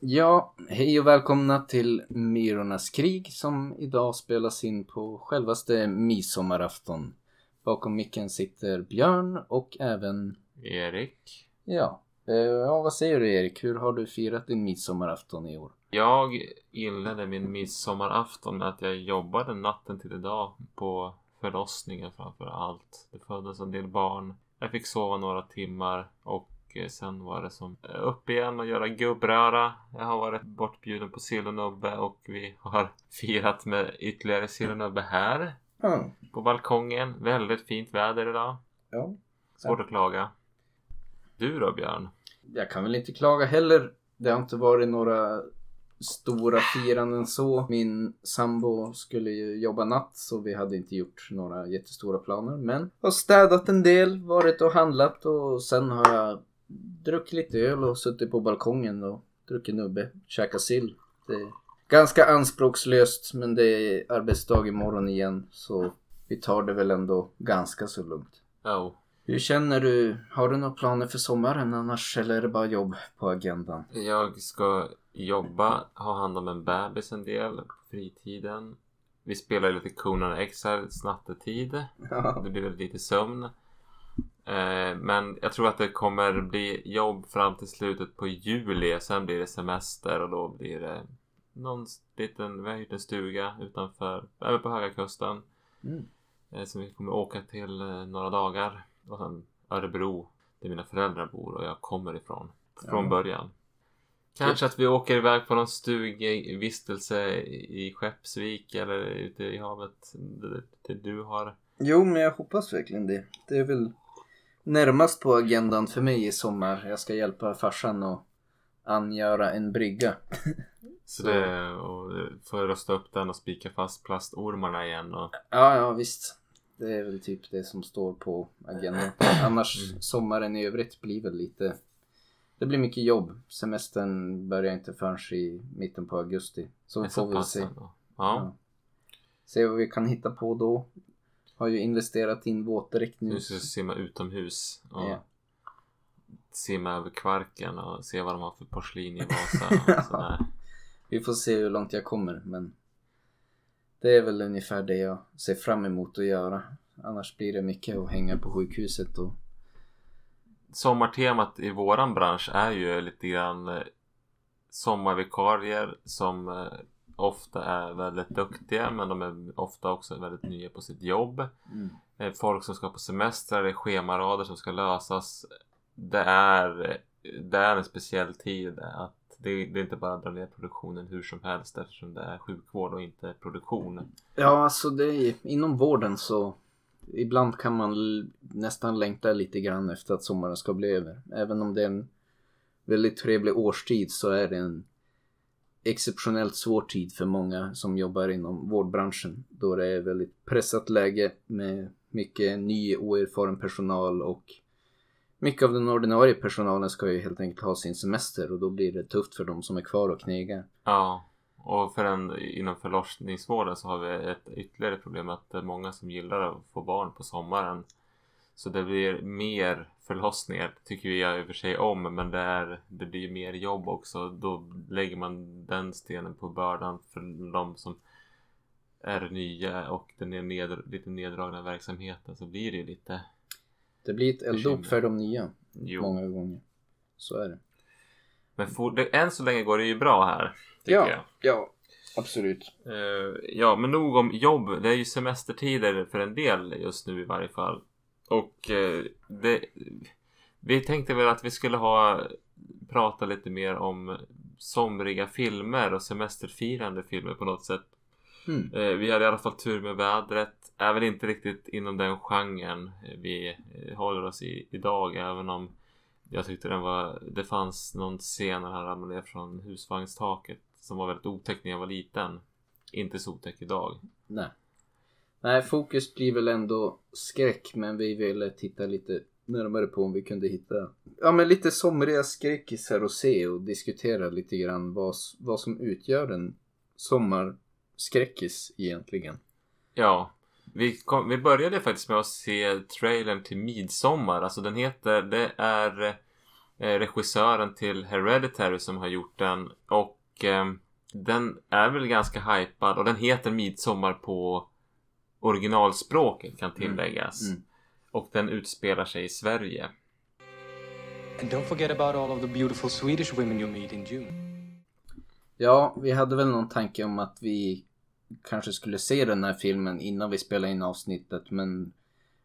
Ja, hej och välkomna till Myrornas krig som idag spelas in på självaste midsommarafton. Bakom micken sitter Björn och även... Erik. Ja, eh, ja vad säger du Erik? Hur har du firat din midsommarafton i år? Jag inledde min midsommarafton med att jag jobbade natten till idag på förlossningen framför allt. Det föddes en del barn. Jag fick sova några timmar och sen var det som eh, upp igen och göra gubbröra. Jag har varit bortbjuden på sill och vi har firat med ytterligare sill och nubbe här Ja. på balkongen. Väldigt fint väder idag. ja. Svårt att klaga. Du då Björn? Jag kan väl inte klaga heller. Det har inte varit några stora firanden så. Min sambo skulle ju jobba natt så vi hade inte gjort några jättestora planer. Men har städat en del, varit och handlat och sen har jag druckit lite öl och suttit på balkongen och druckit nubbe, käkat sill. Det är ganska anspråkslöst men det är arbetsdag imorgon igen så vi tar det väl ändå ganska så lugnt. Oh. Hur känner du? Har du några planer för sommaren annars eller är det bara jobb på agendan? Jag ska jobba, ha hand om en bebis en del på fritiden. Vi spelar lite Conan Exiles nattetid. Ja. Det blir väl lite sömn. Eh, men jag tror att det kommer bli jobb fram till slutet på juli. Sen blir det semester och då blir det någon liten, vi har hyrt en stuga utanför, över på Höga Kusten. Mm. Eh, som vi kommer åka till eh, några dagar. Och sen Örebro, där mina föräldrar bor och jag kommer ifrån. Från Ja. början. Kanske att vi åker iväg på någon stugvistelse i Skeppsvik eller ute i havet. Det, det du har. Jo, men jag hoppas verkligen det. Det är väl närmast på agendan för mig i sommar. Jag ska hjälpa farsan att angöra en brygga. Så, det, och få rösta upp den och spika fast plastormarna igen. Och, Ja, ja visst. Det är väl typ det som står på agendan. Annars Mm. sommaren i övrigt blir väl lite... Det blir mycket jobb. Semestern börjar inte förrän i mitten på augusti. Så får vi se. ändå. Ja. Se vad vi kan hitta på då. Har ju investerat i en våtdräkt nu. Nu ska simma utomhus. Och Ja. simma över Kvarken och se vad de har för porslin i Vasa. Och sådär. Vi får se hur långt jag kommer men det är väl ungefär det jag ser fram emot att göra. Annars blir det mycket att hänga på sjukhuset och Sommartemat i våran bransch är ju lite grann eh, sommarvikarier som eh, ofta är väldigt duktiga men de är ofta också väldigt nya på sitt jobb. mm. Eh, Folk som ska på semester, det är schemarader som ska lösas. Det är, det är en speciell tid. Att det, det är inte bara att dra ner produktionen hur som helst eftersom det är sjukvård och inte produktion. Ja alltså det är inom vården så ibland kan man nästan längta lite grann efter att sommaren ska bli över. Även om det är en väldigt trevlig årstid så är det en exceptionellt svår tid för många som jobbar inom vårdbranschen. Då det är väldigt pressat läge med mycket ny oerfaren personal och mycket av den ordinarie personalen ska ju helt enkelt ha sin semester och då blir det tufft för de som är kvar och knegar. Ja, och för en, inom förlossningsvården så har vi ett ytterligare problem att det är många som gillar att få barn på sommaren. Så det blir mer förlossningar tycker vi i och för sig om men det, är, det blir mer jobb också. Då lägger man den stenen på bördan för de som är nya och den är ned, lite neddragna verksamheten så blir det ju lite Det blir ett elddop för de nya. jo. Många gånger. Så är det. Men for, det, än så länge går det ju bra här. Ja. jag. Ja, absolut. Eh, ja, men nog om jobb. Det är ju semestertider för en del just nu i varje fall. Och eh, det, vi tänkte väl att vi skulle ha prata lite mer om somriga filmer och semesterfirande filmer på något sätt. Mm. Eh, vi hade i alla fall tur med vädret. Är väl inte riktigt inom den genren vi eh, håller oss i idag även om jag tyckte den var, det fanns någon scen när han ramlade ner från husvagnstaket som var väldigt otäck när jag var liten. Inte så otäck idag. Nej. Nej, fokus blir väl ändå skräck, men vi ville titta lite närmare på om vi kunde hitta ja, men lite somriga skräckisar och se och diskutera lite grann vad, vad som utgör en sommarskräckis egentligen. Ja, vi, kom, vi började faktiskt med att se trailern till Midsommar. Alltså den heter, det är eh, regissören till Hereditary som har gjort den. Och eh, den är väl ganska hypad och den heter Midsommar på originalspråket kan tilläggas. Mm. Och den utspelar sig i Sverige. And don't forget about all of the beautiful Swedish women you meet in June. Ja, vi hade väl någon tanke om att vi kanske skulle se den här filmen innan vi spelade in avsnittet men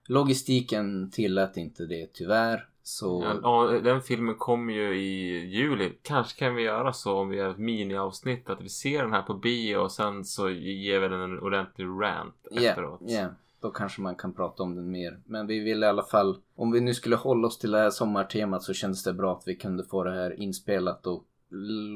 logistiken tillät inte det tyvärr. Så Ja, den filmen kommer ju i juli. Kanske kan vi göra så om vi gör ett miniavsnitt att vi ser den här på bio och sen så ger vi den en ordentlig rant Ja, efteråt. ja, då kanske man kan prata om den mer. Men vi vill i alla fall, om vi nu skulle hålla oss till det här sommartemat så kändes det bra att vi kunde få det här inspelat och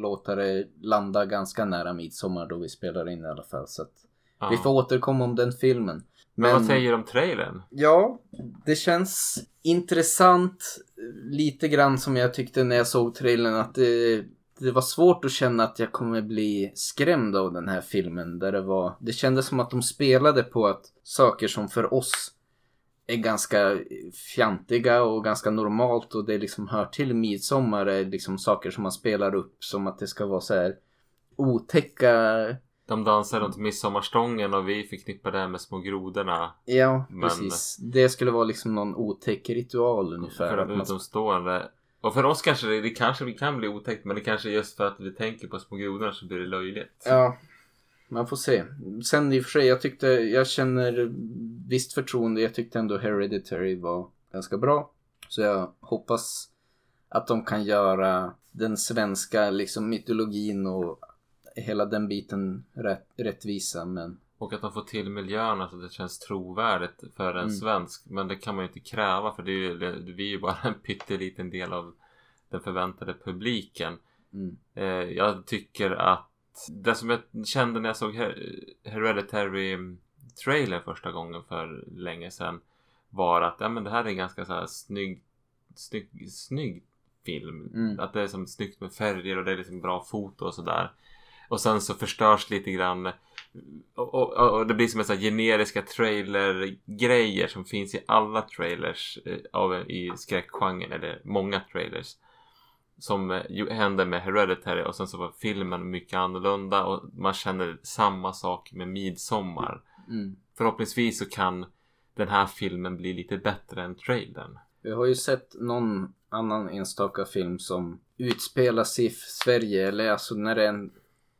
låta det landa ganska nära midsommar då vi spelar in i alla fall. Så att Ja. vi får återkomma om den filmen. Men, vad säger du om trailern? Ja, det känns intressant. Lite grann som jag tyckte när jag såg trailern att det, det var svårt att känna att jag kommer bli skrämd av den här filmen. Där det var, det kändes som att de spelade på att saker som för oss är ganska fjantiga och ganska normalt och det liksom hör till midsommar är liksom saker som man spelar upp som att det ska vara så här otäcka De dansar runt midsommarstången och vi förknippar det här med små grodorna. Ja, Men- precis. Det skulle vara liksom någon otäck ritual ungefär. För att de utomstående. Och för oss kanske det, det kanske vi kan bli otäckt men det kanske är just för att vi tänker på små grodorna så blir det löjligt. Ja, man får se. Sen i och för sig, jag tyckte, jag känner visst förtroende. Jag tyckte ändå Hereditary var ganska bra. Så jag hoppas att de kan göra den svenska liksom mytologin och hela den biten rätt, rättvisa. Men Och att de får till miljöerna så att det känns trovärdigt för en Mm. svensk. Men det kan man ju inte kräva för det är ju, det, vi är ju bara en pytteliten del av den förväntade publiken. mm, Eh, jag tycker att det som jag kände när jag såg Her- Hereditary trailer första gången för länge sedan var att ja, men det här är en ganska så här snygg, snygg, snygg film. Mm. Att det är som snyggt med färger och det är liksom bra foto och sådär. Och sen så förstörs lite grann och, och, och det blir som en sån generiska trailer-grejer som finns i alla trailers eh, av, i skräckgenren eller många trailers som eh, ju hände med Hereditary och sen så var filmen mycket annorlunda och man känner samma sak med Midsommar. mm. Förhoppningsvis så kan den här filmen bli lite bättre än trailern. Vi har ju sett någon annan enstaka film som utspelar sig i Sverige. Eller alltså när det är en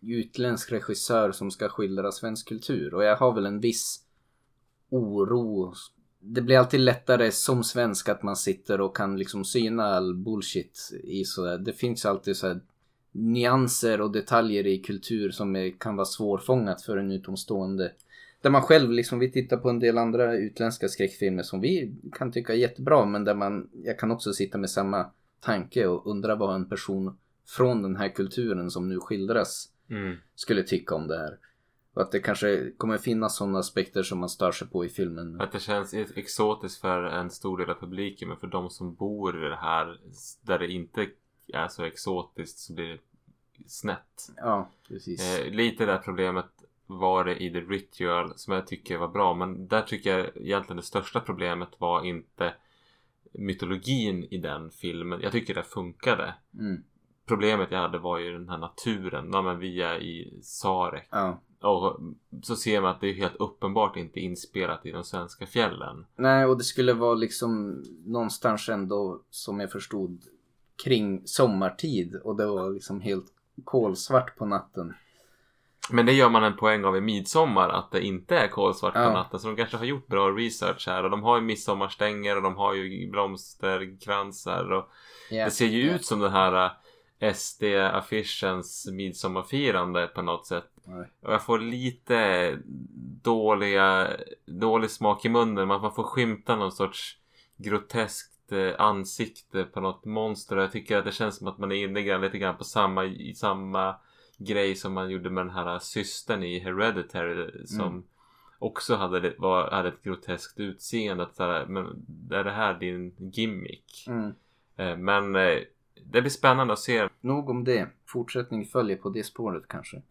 utländsk regissör som ska skildra svensk kultur. Och jag har väl en viss oro. Det blir alltid lättare som svensk att man sitter och kan liksom syna all bullshit i sådär. Det finns alltid så här nyanser och detaljer i kultur som är, kan vara svårfångat för en utomstående. Där man själv liksom, vi tittar på en del andra utländska skräckfilmer som vi kan tycka är jättebra men där man, jag kan också sitta med samma tanke och undra vad en person från den här kulturen som nu skildras skulle tycka om det här. Och att det kanske kommer finnas sådana aspekter som man stör sig på i filmen. Att det känns ex- exotiskt för en stor del av publiken men för de som bor i det här där det inte är så exotiskt så blir det snett. Ja, precis. Eh, lite det problemet var det i The Ritual som jag tycker var bra men där tycker jag egentligen det största problemet var inte mytologin i den filmen. Jag tycker det funkade. Mm. Problemet jag hade var ju den här naturen. Ja, men vi är i Sarek. Ja. Och så ser man att det är helt uppenbart inte inspelat i de svenska fjällen. Nej, och det skulle vara liksom någonstans ändå som jag förstod kring sommartid och det var liksom helt kolsvart på natten. Men det gör man en poäng av i midsommar att det inte är kolsvart på Ja. natten. Så de kanske har gjort bra research här. Och de har ju midsommarstänger och de har ju blomsterkransar. Och Ja. det ser ju Ja. ut som den här äh, SD-affischens midsommarfirande på något sätt. Nej. Och jag får lite dåliga, dålig smak i munnen. Man man får skymta någon sorts groteskt eh, ansikte på något monster. Jag tycker att det känns som att man är inne lite grann på samma, i samma grej som man gjorde med den här systern i Hereditary. Som Mm. också hade, var, hade ett groteskt utseende. Att, men är det här din gimmick? Mm. Eh, Men eh, det blir spännande att se. Nog om det. Fortsättning följer på det spåret kanske.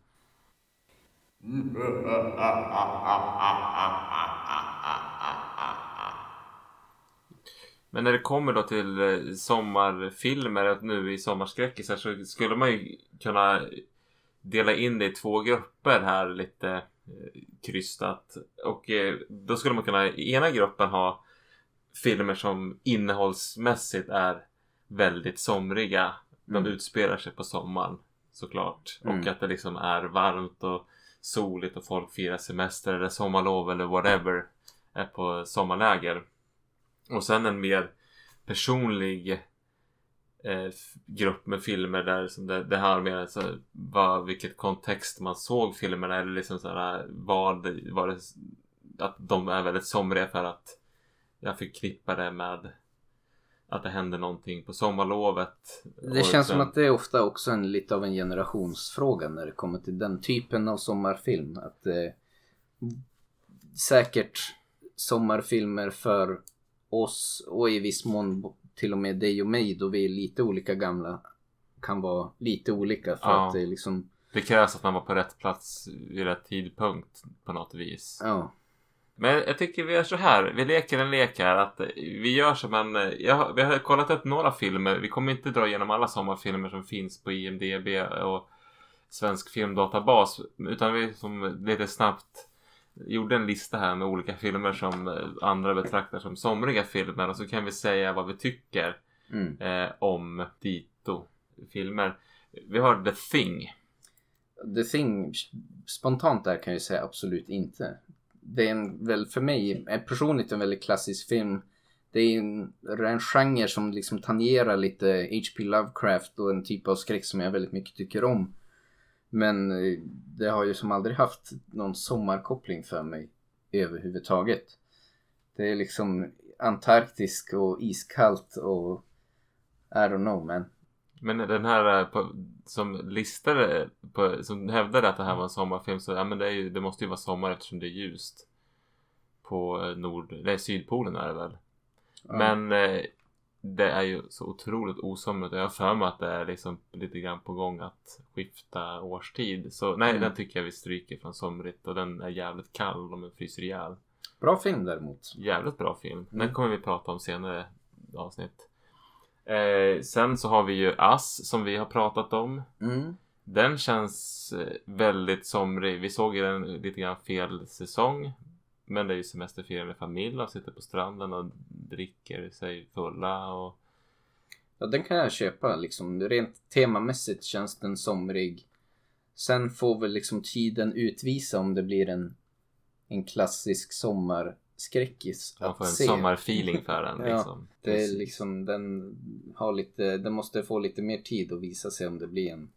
Men när det kommer då till eh, sommarfilmer nu i sommarskräckisar så skulle man ju kunna dela in det i två grupper här lite eh, krystat. Och eh, då skulle man kunna i ena gruppen ha filmer som innehållsmässigt är väldigt somriga. De Mm. utspelar sig på sommaren såklart. Mm. Och att det liksom är varmt och soligt och folk firar semester eller sommarlov eller whatever. Är på sommarläger. Och sen en mer personlig eh, grupp med filmer där som det, det här med alltså, vad, vilket kontext man såg filmerna eller liksom sådär vad var det att de är väldigt somriga för att jag förknippar det med att det händer någonting på sommarlovet. Det känns som sen- att det är ofta också en, lite av en generationsfråga när det kommer till den typen av sommarfilm. Att eh, säkert sommarfilmer för oss och i viss mån till och med dig och mig då vi är lite olika gamla kan vara lite olika för Ja. att det liksom Det krävs att man var på rätt plats vid rätt tidpunkt på något vis. ja. Men jag tycker vi gör så här. Vi leker en lek här. Att vi gör som en... Jag, vi har kollat upp några filmer. Vi kommer inte dra igenom alla sommarfilmer som finns på IMDB och Svensk filmdatabas. Utan vi som lite snabbt gjorde en lista här med olika filmer som andra betraktar som somriga filmer. Och så kan vi säga vad vi tycker Mm. eh, om dito filmer. Vi har The Thing. The Thing spontant där kan jag säga absolut inte. Det är en, väl för mig eh, personligt en väldigt klassisk film. Det är en, en genre som liksom tangerar lite H.P. Lovecraft och en typ av skräck som jag väldigt mycket tycker om. Men eh, det har ju som aldrig haft någon sommarkoppling för mig överhuvudtaget. Det är liksom antarktisk och iskallt och I don't know man. Men den här eh, som listade, på, som hävdade att det här var en sommarfilm så ja men det, är ju, det måste ju vara sommar eftersom det är ljust. På eh, nord, nej sydpolen är det väl. Ja. Men eh, det är ju så otroligt osomrigt och jag har för mig att det är liksom lite grann på gång att skifta årstid. Så nej Mm. den tycker jag vi stryker från somrigt och den är jävligt kall och man fryser ihjäl. Bra film däremot. Jävligt bra film. Den Mm. kommer vi prata om senare avsnitt. Eh, sen så har vi ju Ass som vi har pratat om. Mm. Den känns eh, väldigt somrig. Vi såg ju den lite grann fel säsong. Men det är ju semesterfirande familj och sitter på stranden och dricker sig fulla och Ja, den kan jag köpa liksom. Rent temamässigt känns den somrig. Sen får väl liksom tiden utvisa om det blir en, en klassisk man att får en se. sommarfeeling för den. Ja, liksom. Det är liksom, den har lite, den måste få lite mer tid att visa sig om det blir en,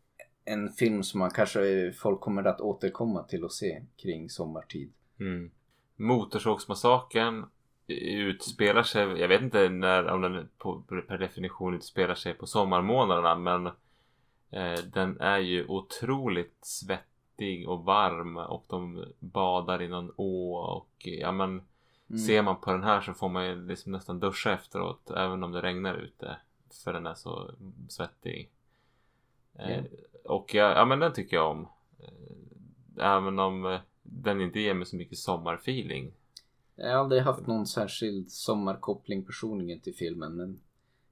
en film som man kanske, folk kommer att återkomma till och se kring sommartid. Mm. Motorsågsmassakern utspelar sig, jag vet inte när, om den på, per definition utspelar sig på sommarmånaderna men eh, den är ju otroligt svettig och varm och de badar i någon å och ja men Mm. ser man på den här så får man ju liksom nästan duscha efteråt även om det regnar ute för den är så svettig. Eh, Ja. Och ja, ja men den tycker jag om. Eh, Även om eh, den inte ger mig så mycket sommarfeeling. Jag har aldrig haft någon särskild sommarkoppling personligen till filmen men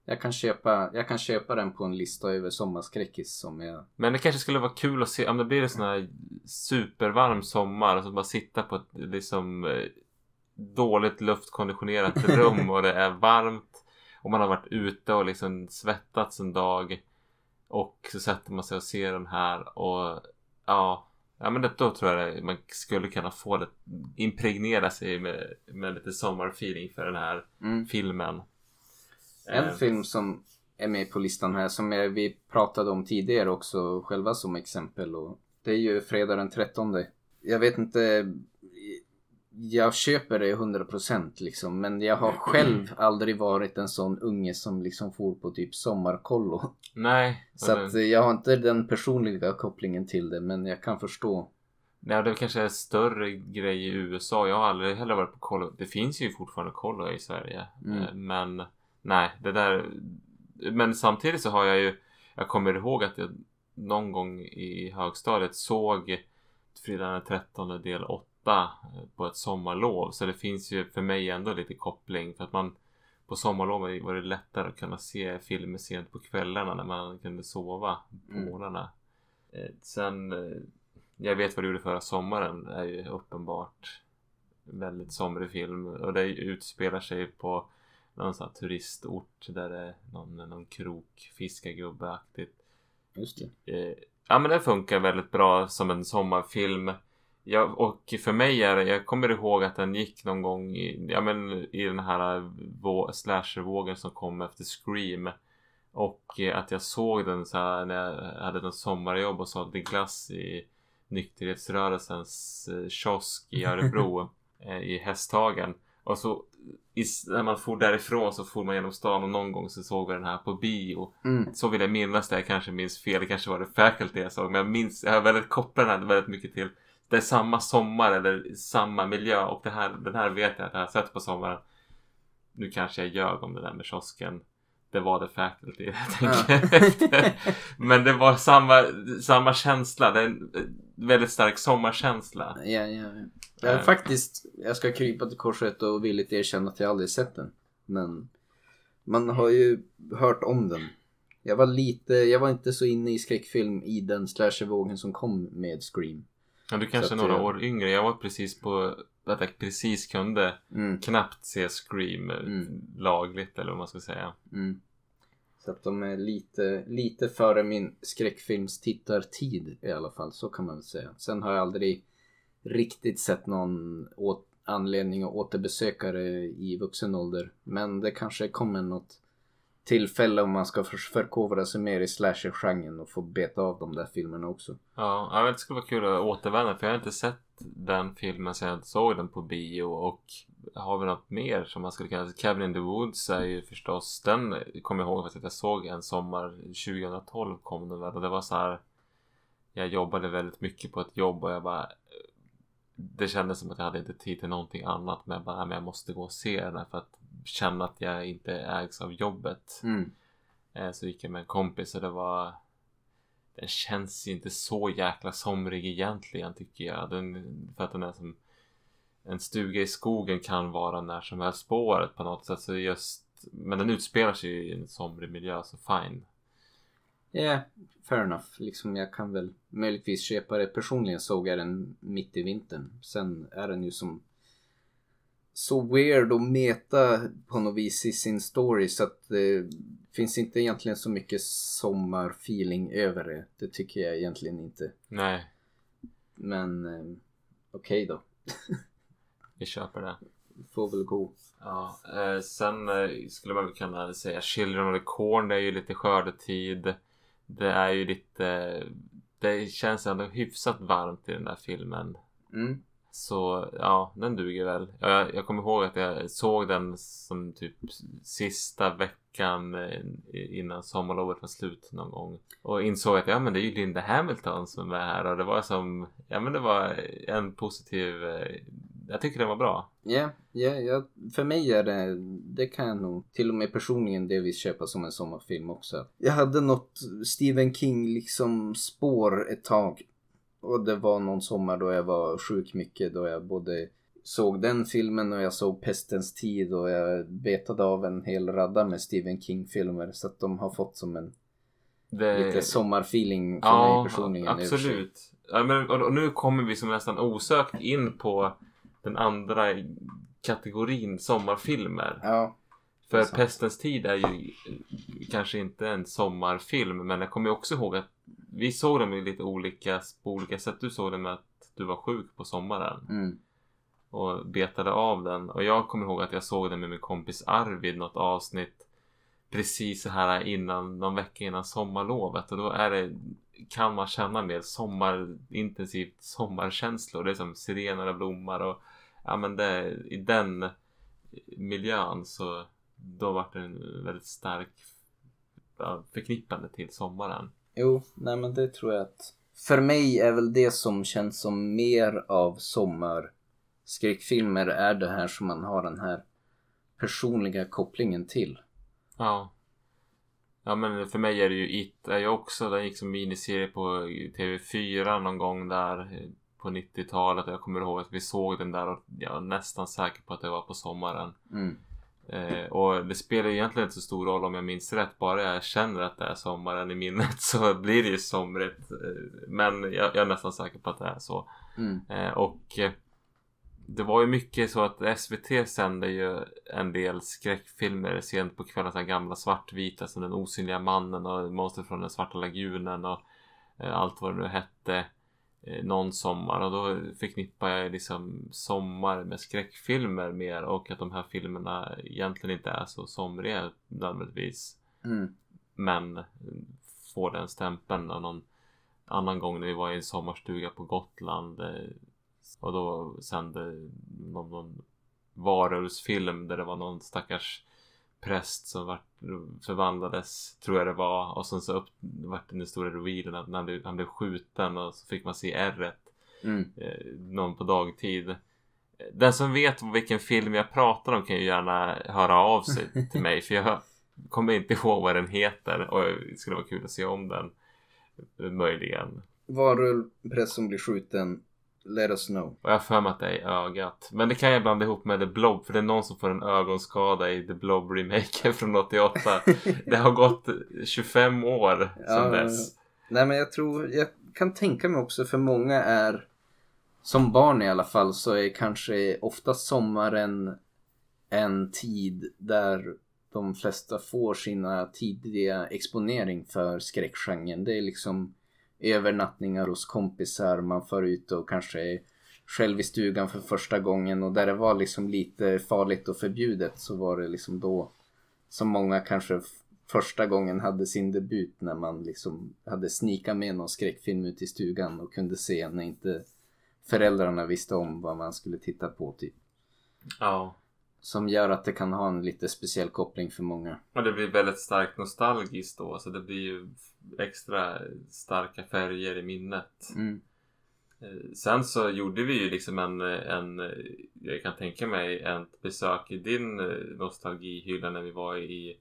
jag kan köpa, jag kan köpa den på en lista över sommarskräckis som jag... Men det kanske skulle vara kul att se om det blir en sån här supervarm sommar. Alltså bara sitta på ett liksom eh, dåligt luftkonditionerat rum och det är varmt. Och man har varit ute och liksom svettats en dag. Och så sätter man sig och ser den här och ja. Ja men det, då tror jag man skulle kunna få det impregnera sig med, med lite sommarfeeling för den här Mm. filmen. En Eh, film som är med på listan här som jag, vi pratade om tidigare också själva som exempel och det är ju fredag den 13. Jag vet inte jag köper det 100% liksom men jag har själv aldrig varit en sån unge som liksom for på typ sommarkollo. Nej. Så att jag har inte den personliga kopplingen till det men jag kan förstå. Nej, det kanske är en större grej i USA. Jag har aldrig heller varit på kollo. Det finns ju fortfarande kollo i Sverige. Mm. Eh, Men nej, det där. Men samtidigt så har jag ju. Jag kommer ihåg att jag någon gång i högstadiet såg Fredag den 13 del 8 på ett sommarlov. Så det finns ju för mig ändå lite koppling. För att man på sommarlovet var det lättare att kunna se filmer sent på kvällarna när man kunde sova på Mm. morgnarna. Eh, sen, eh, jag vet vad du gjorde förra sommaren är ju uppenbart väldigt somrig film och det utspelar sig på någon sån här turistort där det är någon, någon krok fiskargubbeaktigt. Just det. Eh, ja men den funkar väldigt bra som en sommarfilm. Ja, och för mig är det, jag kommer ihåg att den gick någon gång i, ja, men i den här vå, slashervågen som kom efter Scream. Och eh, att jag såg den så här när jag hade något sommarjobb och sålde glass i nykterhetsrörelsens eh, kiosk i Örebro eh, i Hästhagen. Och så i, när man for därifrån så for man genom stan och någon gång så såg vi den här på bio. Mm. Så vill jag minnas det. Jag kanske minns fel. Det kanske var det Faculty jag såg. Men jag minns, jag har väldigt kopplat den här väldigt mycket till det är samma sommar eller samma miljö. Och det här, den här vet jag att jag har sett på sommaren. Nu kanske jag ljög om det där med kiosken. Det var det Faculty jag tänker efter. Men det var samma, samma känsla. Det är en väldigt stark sommarkänsla. Ja, ja, ja. Jag, Eh. faktiskt, jag ska krypa till korset och villigt erkänna att jag aldrig sett den. Men man har ju hört om den. Jag var lite, jag var inte så inne i skräckfilm i den slashervågen som kom med Scream. Ja, du kanske är några år yngre. Jag var precis på att jag precis kunde Mm, knappt se Scream eh, Mm. lagligt eller vad man ska säga. mm. Så att de är lite, lite före min skräckfilmstittartid i alla fall, så kan man väl säga. Sen har jag aldrig riktigt sett någon anledning att återbesöka det i vuxen ålder. Men det kanske kommer något tillfälle om man ska för, förkovra sig mer i slasher-genren och få beta av de där filmerna också. Ja, ja, det skulle vara kul att återvända för jag har inte sett den filmen sen jag såg den på bio och har vi något mer som man skulle kunna Cabin in the Woods är ju förstås den kommer jag ihåg att jag såg en sommar 2012 kom den väl och det var så här jag jobbade väldigt mycket på ett jobb och jag bara det kändes som att jag hade inte tid till någonting annat men jag bara, "Nej, men jag måste gå och se den här för att känna att jag inte ägs av jobbet. Mm. Eh, Så gick jag med en kompis och det var Den känns ju inte så jäkla somrig egentligen tycker jag. Den, för att den är som En stuga i skogen kan vara när som helst spåret på något sätt. Så just Men den utspelar sig i en somrig miljö så fine. Ja, fair enough. Liksom jag kan väl möjligtvis köpa det. Personligen såg jag den mitt i vintern. Sen är den ju som så weird och meta på något vis i sin story så att det finns inte egentligen så mycket sommarfeeling över det. Det tycker jag egentligen inte. Nej, Men eh, okej då. vi köper det. Får väl gå. Ja, eh, sen eh, skulle man väl kunna säga Children of the Corn, det är ju lite skördetid. Det är ju lite... Det känns ändå hyfsat varmt i den där filmen. Mm. Så ja, den duger väl. Ja, Jag, jag kommer ihåg att jag såg den som typ sista veckan eh, innan sommarlovet var slut någon gång. Och insåg att ja men det är ju Linda Hamilton som är här och det var som, ja men det var en positiv, eh, jag tycker den var bra. Ja, ja, ja, för mig är det, det kan jag nog till och med personligen delvis köpa som en sommarfilm också. Jag hade något Stephen King liksom spår ett tag. Och det var någon sommar då jag var sjuk mycket då jag både såg den filmen och jag såg Pestens tid och jag betade av en hel radda med Stephen King filmer så att de har fått som en Det, lite sommarfeeling för ja, mig personligen. absolut. Ja, men, och, och nu kommer vi som nästan osökt in på den andra kategorin sommarfilmer. Ja, För sant. Pestens tid är ju kanske inte en sommarfilm men jag kommer också ihåg att vi såg den med lite olika, på olika sätt. Du såg den med att du var sjuk på sommaren mm, och betade av den. Och jag kommer ihåg att jag såg den med min kompis Arvid något avsnitt precis så här innan, någon vecka innan sommarlovet. Och då är det, kan man känna mer sommar, intensivt sommarkänslor. Det är som sirenerna blommar och ja men det, i den miljön så då var det en väldigt stark förknippande till sommaren. Jo, nej men det tror jag att för mig är väl det som känns som mer av sommarskräckfilmer är det här som man har den här personliga kopplingen till. Ja. Ja men för mig är det ju It är ju också. Den gick som miniserie på TV4 någon gång där på 90-talet. Jag kommer ihåg att vi såg den där och jag är nästan säker på att det var på sommaren. Mm. Eh, och det spelar egentligen inte så stor roll om jag minns rätt. Bara jag känner att det är sommaren i minnet så blir det ju somrigt. Eh, men jag, jag, är nästan säker på att det är så. Mm. Eh, och det var ju mycket så att SVT sände ju en del skräckfilmer sent på kvällen. Så gamla svartvita som Den osynliga mannen och Monster från den svarta lagunen och eh, allt vad det nu hette. Eh, någon sommar och då förknippar jag liksom sommar med skräckfilmer mer och att de här filmerna egentligen inte är så somriga nödvändigtvis. Mm. Men får den stämpeln av någon annan gång när vi var i en sommarstuga på Gotland eh, och då sände någon, någon varulvsfilm där det var någon stackars präst som vart, förvandlades, tror jag det var. Och sen så upp, vart den stora revealen att han blev, han blev skjuten och så fick man se ärret. Mm. Eh, någon på dagtid. Den som vet vilken film jag pratar om kan ju gärna höra av sig till mig. För jag kommer inte ihåg vad den heter och det skulle vara kul att se om den. Möjligen. Varulv, präst som blir skjuten. Let us know. Och jag har för mig att det är ögat. Men det kan jag blanda ihop med The Blob. För det är någon som får en ögonskada i The Blob remaken från 88. det har gått 25 år sedan Ja, dess. Nej men jag tror, jag kan tänka mig också för många är som barn i alla fall så är kanske ofta sommaren en tid där de flesta får sina tidiga exponering för skräckgenren. Det är liksom övernattningar hos kompisar, man för ut och kanske är själv i stugan för första gången och där det var liksom lite farligt och förbjudet så var det liksom då som många kanske första gången hade sin debut när man liksom hade snikat med någon skräckfilm ut i stugan och kunde se när inte föräldrarna visste om vad man skulle titta på typ. Ja. Som gör att det kan ha en lite speciell koppling för många. Och det blir väldigt starkt nostalgiskt då. Så det blir ju extra starka färger i minnet. Mm. Eh, Sen så gjorde vi ju liksom en, en jag kan tänka mig ett besök i din eh, nostalgihylla när vi var i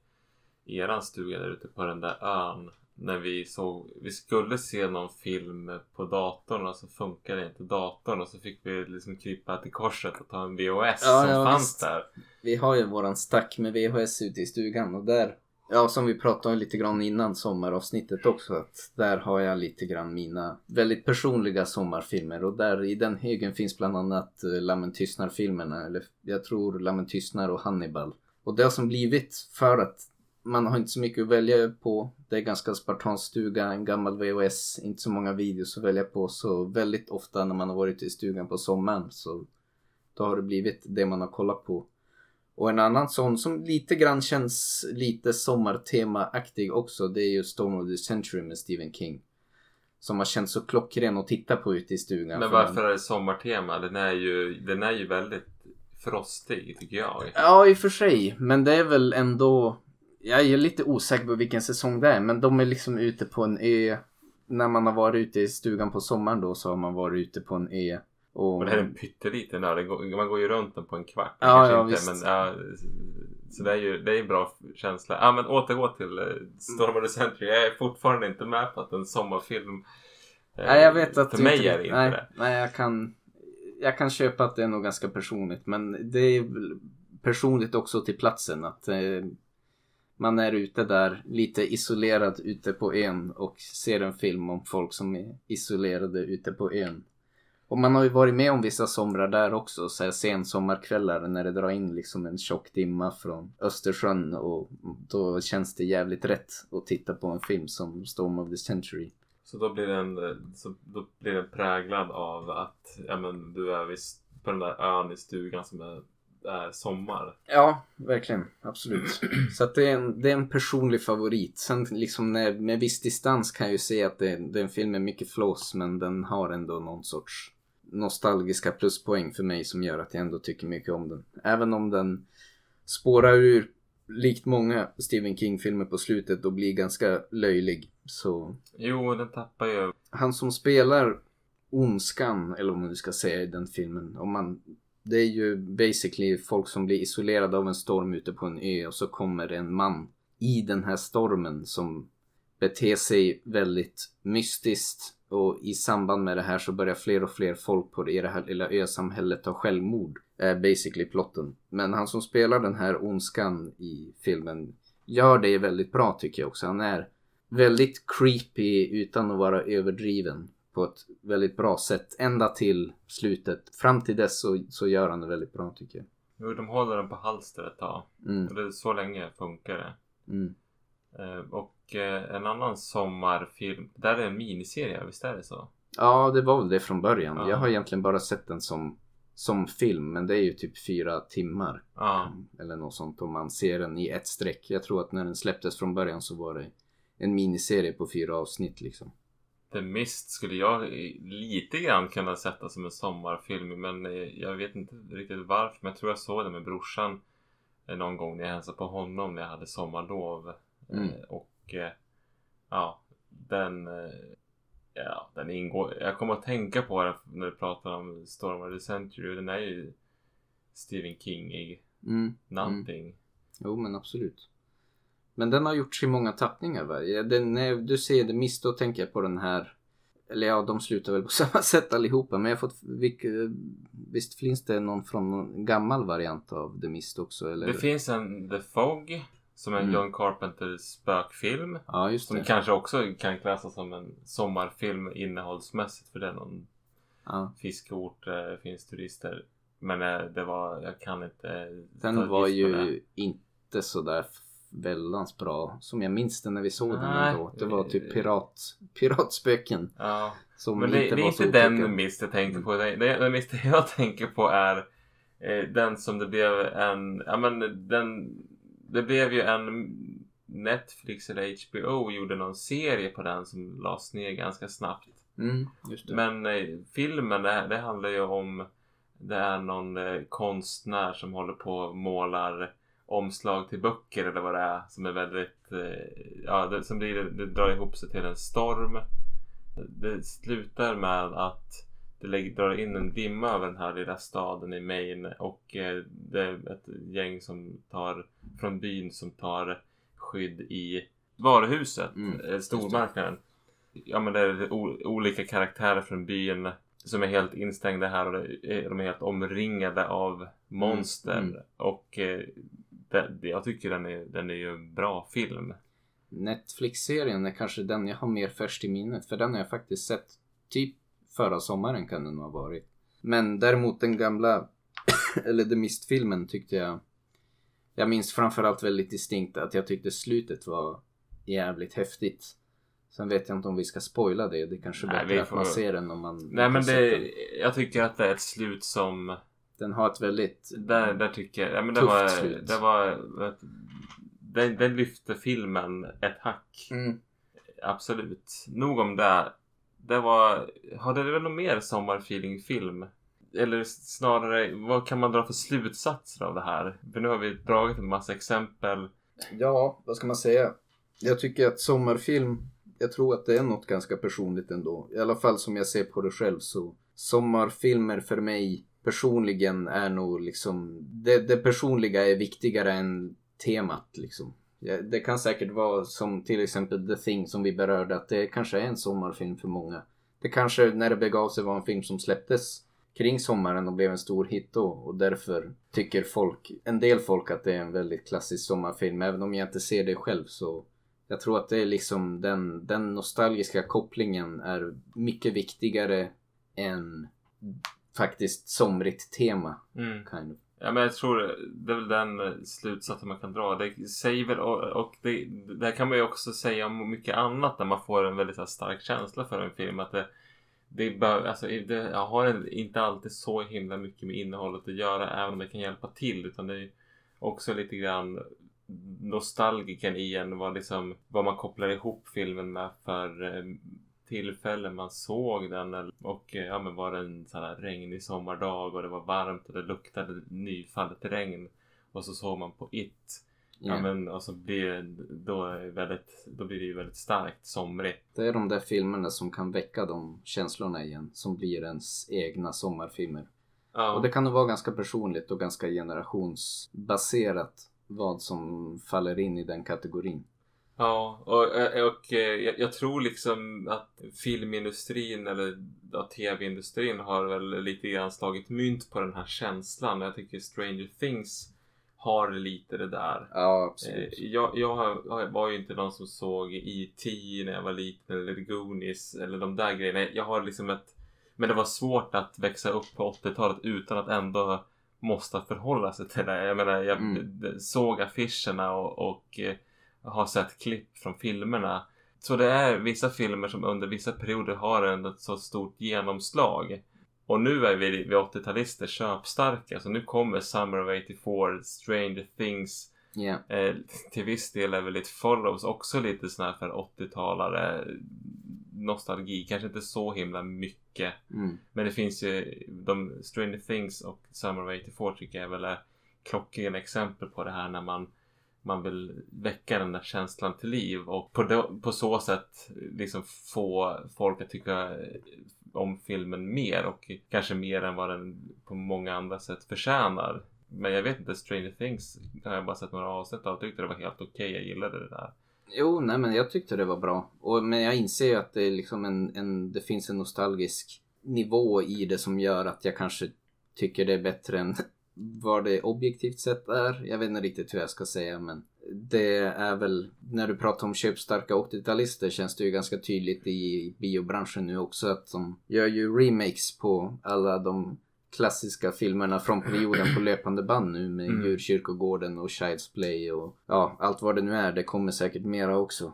eran stuga där ute på den där ön. När vi såg, vi skulle se någon film på datorn och så funkade inte datorn och så fick vi liksom krypa till korset och ta en VHS Ja, som ja, fanns visst. där. Vi har ju våran stack med VHS ute i stugan och där, ja som vi pratade om lite grann innan sommaravsnittet också, att där har jag lite grann mina väldigt personliga sommarfilmer och där i den högen finns bland annat eh, Lammen tystnar-filmerna, eller jag tror Lammen tystnar och Hannibal. Och det har som blivit för att man har inte så mycket att välja på. Det är ganska spartansk stuga, en gammal VHS, inte så många videos att välja på. Så väldigt ofta när man har varit i stugan på sommaren så då har det blivit det man har kollat på. Och en annan sån som lite grann känns lite sommartema-aktig också det är ju Storm of the Century med Stephen King. Som har känts så klockren att titta på ute i stugan. Men för varför är det sommartema? Den är ju, den är ju väldigt frostig tycker jag. Ja, i och för sig. Men det är väl ändå... Jag är lite osäker på vilken säsong det är. Men de är liksom ute på en ö. När man har varit ute i stugan på sommaren då så har man varit ute på en ö. Och... Och det här är en pytteliten ö. Man går ju runt den på en kvart. Ja, ja, inte. Men, ja, så det är ju det är en bra känsla. Ja, men återgå till uh, Storm of the Century. Jag är fortfarande inte med på att en sommarfilm eh, Nej, jag vet att För mig är det inte nej, det. Nej, jag kan... Jag kan köpa att det är nog ganska personligt. Men det är personligt också till platsen. Att eh, man är ute där lite isolerad ute på ön och ser en film om folk som är isolerade ute på ön. Och man har ju varit med om vissa somrar där också, så här sensommarkvällar när det drar in liksom en tjock dimma från Östersjön och då känns det jävligt rätt att titta på en film som Storm of the Century. Så då blir den, eh, så då blir den präglad av att ja, men, du är visst på den där ön i stugan som är, är sommar. Ja, verkligen. Absolut. Så att det är, en, det är en personlig favorit. Sen liksom när, med viss distans kan jag ju se att det, det är en film med mycket flås men den har ändå någon sorts nostalgiska pluspoäng för mig som gör att jag ändå tycker mycket om den. Även om den spårar ur likt många Stephen King-filmer på slutet och blir ganska löjlig. Så Jo, den tappar ju. han som spelar ondskan, eller vad man nu ska säga i den filmen. Om man, det är ju basically folk som blir isolerade av en storm ute på en ö och så kommer det en man i den här stormen som beter sig väldigt mystiskt Och i samband med det här så börjar fler och fler folk på det, det här lilla ösamhället ta självmord. Är basically plotten. Men han som spelar den här ondskan i filmen gör det väldigt bra tycker jag också. Han är väldigt creepy utan att vara överdriven på ett väldigt bra sätt. Ända till slutet. Fram till dess så, så gör han det väldigt bra tycker jag. Jo, de håller den på halster ett tag. Mm, Och det så länge funkar det. mm. Eh, och eh, en annan sommarfilm. Där är en miniserie, visst är det så? Ja, det var väl det från början. Ja. Jag har egentligen bara sett den som, som film. Men det är ju typ fyra timmar. Ja. Eller något sånt om man ser den i ett streck. Jag tror att när den släpptes från början så var det en miniserie på fyra avsnitt liksom. The Mist skulle jag lite grann kunna sätta som en sommarfilm. Men eh, jag vet inte riktigt varför. Men jag tror jag såg den med brorsan eh, någon gång när jag hälsade på honom när jag hade sommarlov. Mm. Eh, Och eh, ja, den, ja, den ingår. Jag kommer att tänka på den när du pratar om Storm of the Century. Den är ju Stephen King-ig. Mm. Någonting. Jo men absolut. Men den har gjorts i många tappningar va? Den, när du säger The Mist då tänker jag på den här. Eller ja, de slutar väl på samma sätt allihopa. Men jag har fått, vilk, visst finns det någon från någon gammal variant av The Mist också? Eller? Det finns en The Fog. Som är Mm. John Carpenter spökfilm. Ja just Som det. kanske också kan klassas som en sommarfilm innehållsmässigt. För det är någon Ja. fiskort, eh, finns turister. Men eh, det var, jag kan inte. Den var det. ju inte sådär väldans bra. Som jag minns den när vi såg den ändå. Det var typ pirat, piratspöken. Ja, Som men det, inte det är inte den mist jag tänker på. Det, det, den mist jag tänker på är eh, den som det blev en, ja men den, det blev ju en Netflix eller HBO gjorde någon serie på den som lades ner ganska snabbt. Mm, det. Men eh, filmen det, det handlar ju om det är någon eh, konstnär som håller på och målar omslag till böcker eller vad det är som är väldigt eh, ja det, som blir, det drar ihop sig till en storm. Det slutar med att det lägger, drar in en dimma över den här lilla staden i Maine och eh, det är ett gäng som tar från byn som tar skydd i varuhuset, Mm, eh, stormarknaden. Ja men det är olika karaktärer från byn som är helt instängda här och de är helt omringade av monster. Mm, mm. Och eh, det- jag tycker den är, den är ju en bra film. Netflix-serien är kanske den jag har mer färskt i minnet. För den har jag faktiskt sett typ förra sommaren kan den ha varit. Men däremot den gamla, eller The Mist-filmen tyckte jag. Jag minns framförallt väldigt distinkt att jag tyckte slutet var jävligt häftigt. Sen vet jag inte om vi ska spoila det. Det kanske är bättre vi att får- man ser den om man Nej men det, den. jag tycker att det är ett slut som Den har ett väldigt... Där, där tycker jag, ja men det Tufft var, slut. det var den, den lyfte filmen ett hack. Mm. Absolut. Nog om det. Det var, hade du väl någon mer sommarfeeling-film? Eller snarare, vad kan man dra för slutsatser av det här? För nu har vi dragit en massa exempel. Ja, vad ska man säga? Jag tycker att sommarfilm, jag tror att det är något ganska personligt ändå. I alla fall som jag ser på det själv så. Sommarfilmer för mig personligen är nog liksom, det, det personliga är viktigare än temat liksom. Det kan säkert vara som till exempel The Thing som vi berörde att det kanske är en sommarfilm för många. Det kanske när det begav sig var en film som släpptes kring sommaren och blev en stor hit då och därför tycker folk, en del folk att det är en väldigt klassisk sommarfilm även om jag inte ser det själv så jag tror att det är liksom den, den nostalgiska kopplingen är mycket viktigare än faktiskt somrigt tema. Mm. Kind of. Ja men jag tror det är väl den eh, slutsatsen man kan dra. Det säger väl och, och det, det här kan man ju också säga om mycket annat när man får en väldigt här, stark känsla för en film. Att det, det, bör, alltså, det har inte alltid så himla mycket med innehållet att göra även om det kan hjälpa till. Utan det är också lite grann nostalgiken i en vad, liksom, vad man kopplar ihop filmen med för tillfällen man såg den och eh, ja men var det en sån här regnig sommardag och det var varmt och det luktade nyfallet regn och så såg man på It. Ja, men och så blir då, väldigt, då blir det ju väldigt starkt somrigt. Det är de där filmerna som kan väcka de känslorna igen som blir ens egna sommarfilmer. Ja, Och det kan nog vara ganska personligt och ganska generationsbaserat vad som faller in i den kategorin. Ja, och, och jag, jag tror liksom att filmindustrin eller ja, tv-industrin har väl lite grann slagit mynt på den här känslan. Jag tycker Stranger Things har lite det där. Ja, absolut. Jag, jag var ju inte någon som såg E.T. när jag var liten eller Goonies eller de där grejerna. Jag har liksom ett... Men det var svårt att växa upp på 80-talet utan att ändå måste förhålla sig till det. Jag menar, jag mm. såg affischerna och, och eh, har sett klipp från filmerna. Så det är vissa filmer som under vissa perioder har en ett så stort genomslag. Och nu är vi, vi 80-talister köpstarka. Så nu kommer Summer of 84, Stranger Things. Yeah. Eh, till viss del är väl It Follows också lite sån här för 80-talare nostalgi. Kanske inte så himla mycket. Mm. Men det finns ju de Stranger Things och Summer of 84 tycker jag väl är klockrena exempel på det här när man man vill väcka den där känslan till liv och på, det, på så sätt liksom få folk att tycka om filmen mer och kanske mer än vad den på många andra sätt förtjänar. Men jag vet inte, Stranger Things har jag bara sett några avsnitt av och tyckte det var helt okej. Okay. Jag gillade det där. Jo, nej men jag tyckte det var bra. Och, men jag inser ju att det, är liksom en, en, det finns en nostalgisk nivå i det som gör att jag kanske tycker det är bättre än vad det objektivt sett är. Jag vet inte riktigt hur jag ska säga men det är väl när du pratar om köpstarka 80-talister känns det ju ganska tydligt i biobranschen nu också att de gör ju remakes på alla de klassiska filmerna från perioden på löpande band nu med mm. Djurkyrkogården och Child's Play och ja, allt vad det nu är. Det kommer säkert mera också.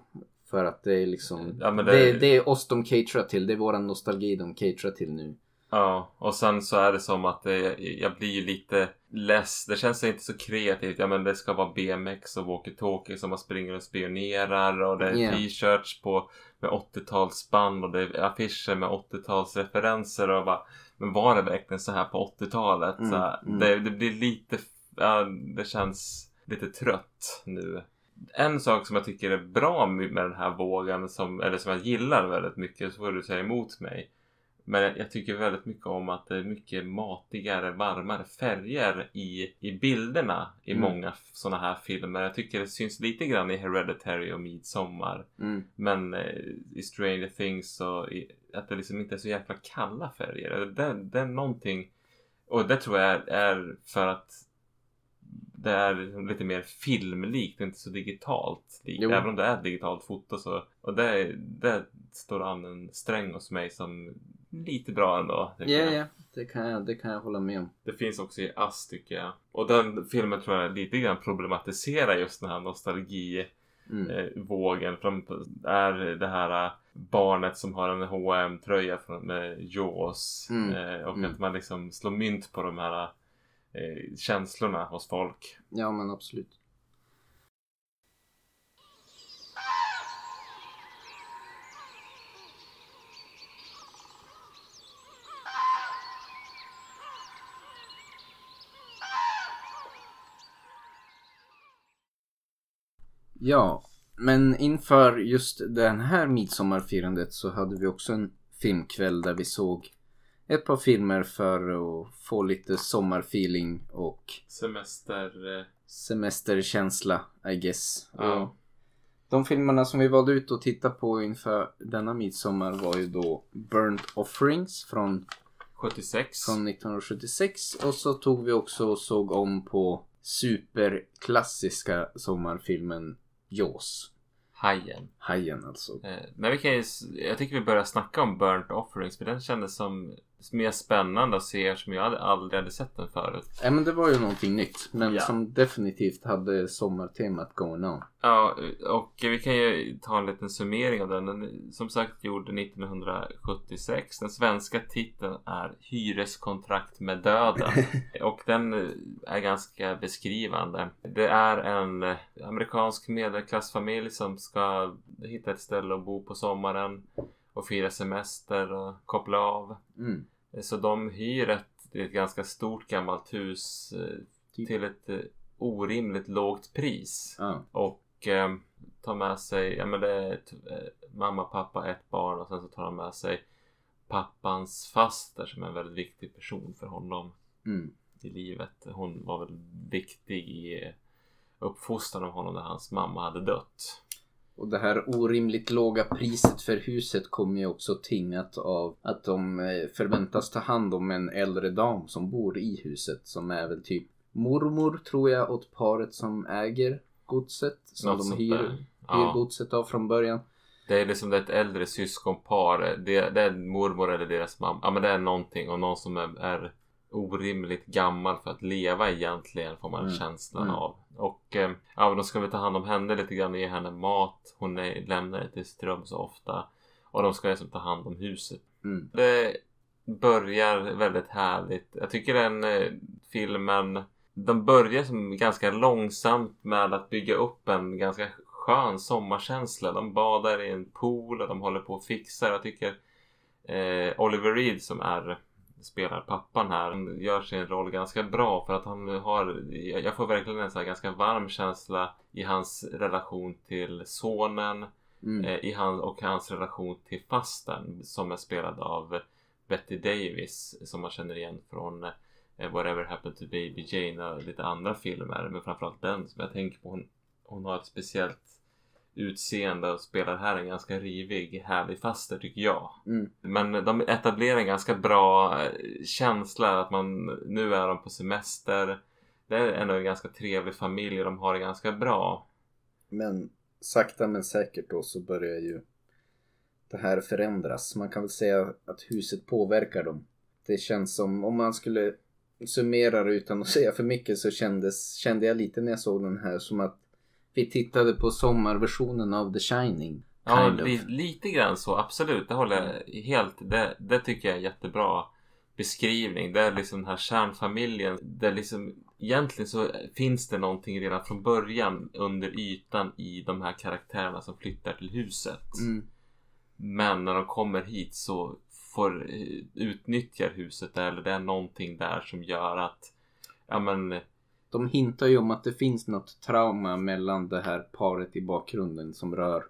För att det är liksom, ja, det... Det, det... är oss de caterar till. Det är våran nostalgi de caterar till nu. Ja, och sen så är det som att det, jag blir lite less. Det känns inte så kreativt. Ja, men det ska vara BMX och walkie-talkie som man springer och spionerar och det är yeah. t-shirts på med 80-talsband och det är affischer med 80-talsreferenser och bara, men var det verkligen så här på 80-talet? Mm, mm. det, det, blir lite, ja, det känns lite trött nu. En sak som jag tycker är bra med den här vågen, som, eller som jag gillar väldigt mycket, så får du säga emot mig men jag tycker väldigt mycket om att det är mycket matigare, varmare färger i, i bilderna i mm. många sådana här filmer. Jag tycker det syns lite grann i Hereditary och Midsommar. Mm. Men eh, i Stranger Things så i, att det liksom inte är så jäkla kalla färger. Det, det är någonting och det tror jag är, för att det är lite mer filmlikt, inte så digitalt likt. Jo. Även om det är digitalt foto så. Och det, det står an en sträng hos mig som lite bra ändå. Ja, yeah, yeah. det, kan jag, det kan jag hålla med om. Det finns också i Ass tycker jag. Och den filmen tror jag lite grann problematiserar just den här nostalgivågen. Mm. Eh, är det här eh, barnet som har en hm tröja med Jaws. Mm. Eh, och mm. att man liksom slår mynt på de här eh, känslorna hos folk. Ja men absolut. Ja, men inför just det här midsommarfirandet så hade vi också en filmkväll där vi såg ett par filmer för att få lite sommarfeeling och semester... Eh, semesterkänsla, I guess. Ja. De filmerna som vi valde ut att titta på inför denna midsommar var ju då Burnt Offerings från 76. Från 1976 och så tog vi också och såg om på superklassiska sommarfilmen Jaws. Hajen. Hajen alltså. Eh, men vi kan ju, jag tycker vi börjar snacka om Burnt Offerings för den kändes som mer spännande att se eftersom jag aldrig hade sett den förut. Ja men det var ju någonting nytt. Men ja. som definitivt hade sommartemat going on. Ja och vi kan ju ta en liten summering av den. Den som sagt gjord 1976. Den svenska titeln är Hyreskontrakt med döden. och den är ganska beskrivande. Det är en amerikansk medelklassfamilj som ska hitta ett ställe att bo på sommaren och fira semester och koppla av. Mm. Så de hyr ett, ett ganska stort gammalt hus eh, typ. till ett eh, orimligt lågt pris. Ja. Och eh, tar med sig, ja men det är ett, eh, mamma, pappa, ett barn och sen så tar de med sig pappans faster som är en väldigt viktig person för honom mm. i livet. Hon var väl viktig i uppfostran av honom när hans mamma hade dött. Och det här orimligt låga priset för huset kommer ju också tingat av att de eh, förväntas ta hand om en äldre dam som bor i huset som är väl typ mormor tror jag åt paret som äger godset. Som Något de hyr, hyr Ja. godset av från början. Det är liksom ett äldre syskonpar. Det, det är mormor eller deras mamma. Ja men det är någonting och någon som är, är orimligt gammal för att leva egentligen får man Mm. känslan Mm. av. Och eh, ja, de ska väl ta hand om henne lite grann, ge henne mat. Hon är, lämnar det till Ström så ofta. Och de ska liksom ta hand om huset. Mm. Det börjar väldigt härligt. Jag tycker den eh, filmen den börjar som ganska långsamt med att bygga upp en ganska skön sommarkänsla. De badar i en pool och de håller på och fixar. Jag tycker eh, Oliver Reed som är spelar pappan här han gör sin roll ganska bra för att han har jag får verkligen en så ganska varm känsla i hans relation till sonen Mm. eh, i han, och hans relation till fasten som är spelad av Betty Davis som man känner igen från eh, Whatever Happened to Baby Jane och lite andra filmer men framförallt den som jag tänker på hon, hon har ett speciellt utseende och spelar här en ganska rivig härlig faster tycker jag. Mm. Men de etablerar en ganska bra eh, känsla att man nu är de på semester. Det är ändå en ganska trevlig familj och de har det ganska bra. Men sakta men säkert då så börjar ju det här förändras. Man kan väl säga att huset påverkar dem. Det känns som, om man skulle summera det utan att säga för mycket så kändes, kände jag lite när jag såg den här som att vi tittade på sommarversionen av The Shining. Ja, li, lite grann så. Absolut, det håller jag helt. Det, det tycker jag är jättebra beskrivning. Det är liksom den här kärnfamiljen. Det är liksom, egentligen så finns det någonting redan från början under ytan i de här karaktärerna som flyttar till huset. Mm. Men när de kommer hit så får utnyttjar huset det, eller det är någonting där som gör att ja men De hintar ju om att det finns något trauma mellan det här paret i bakgrunden som rör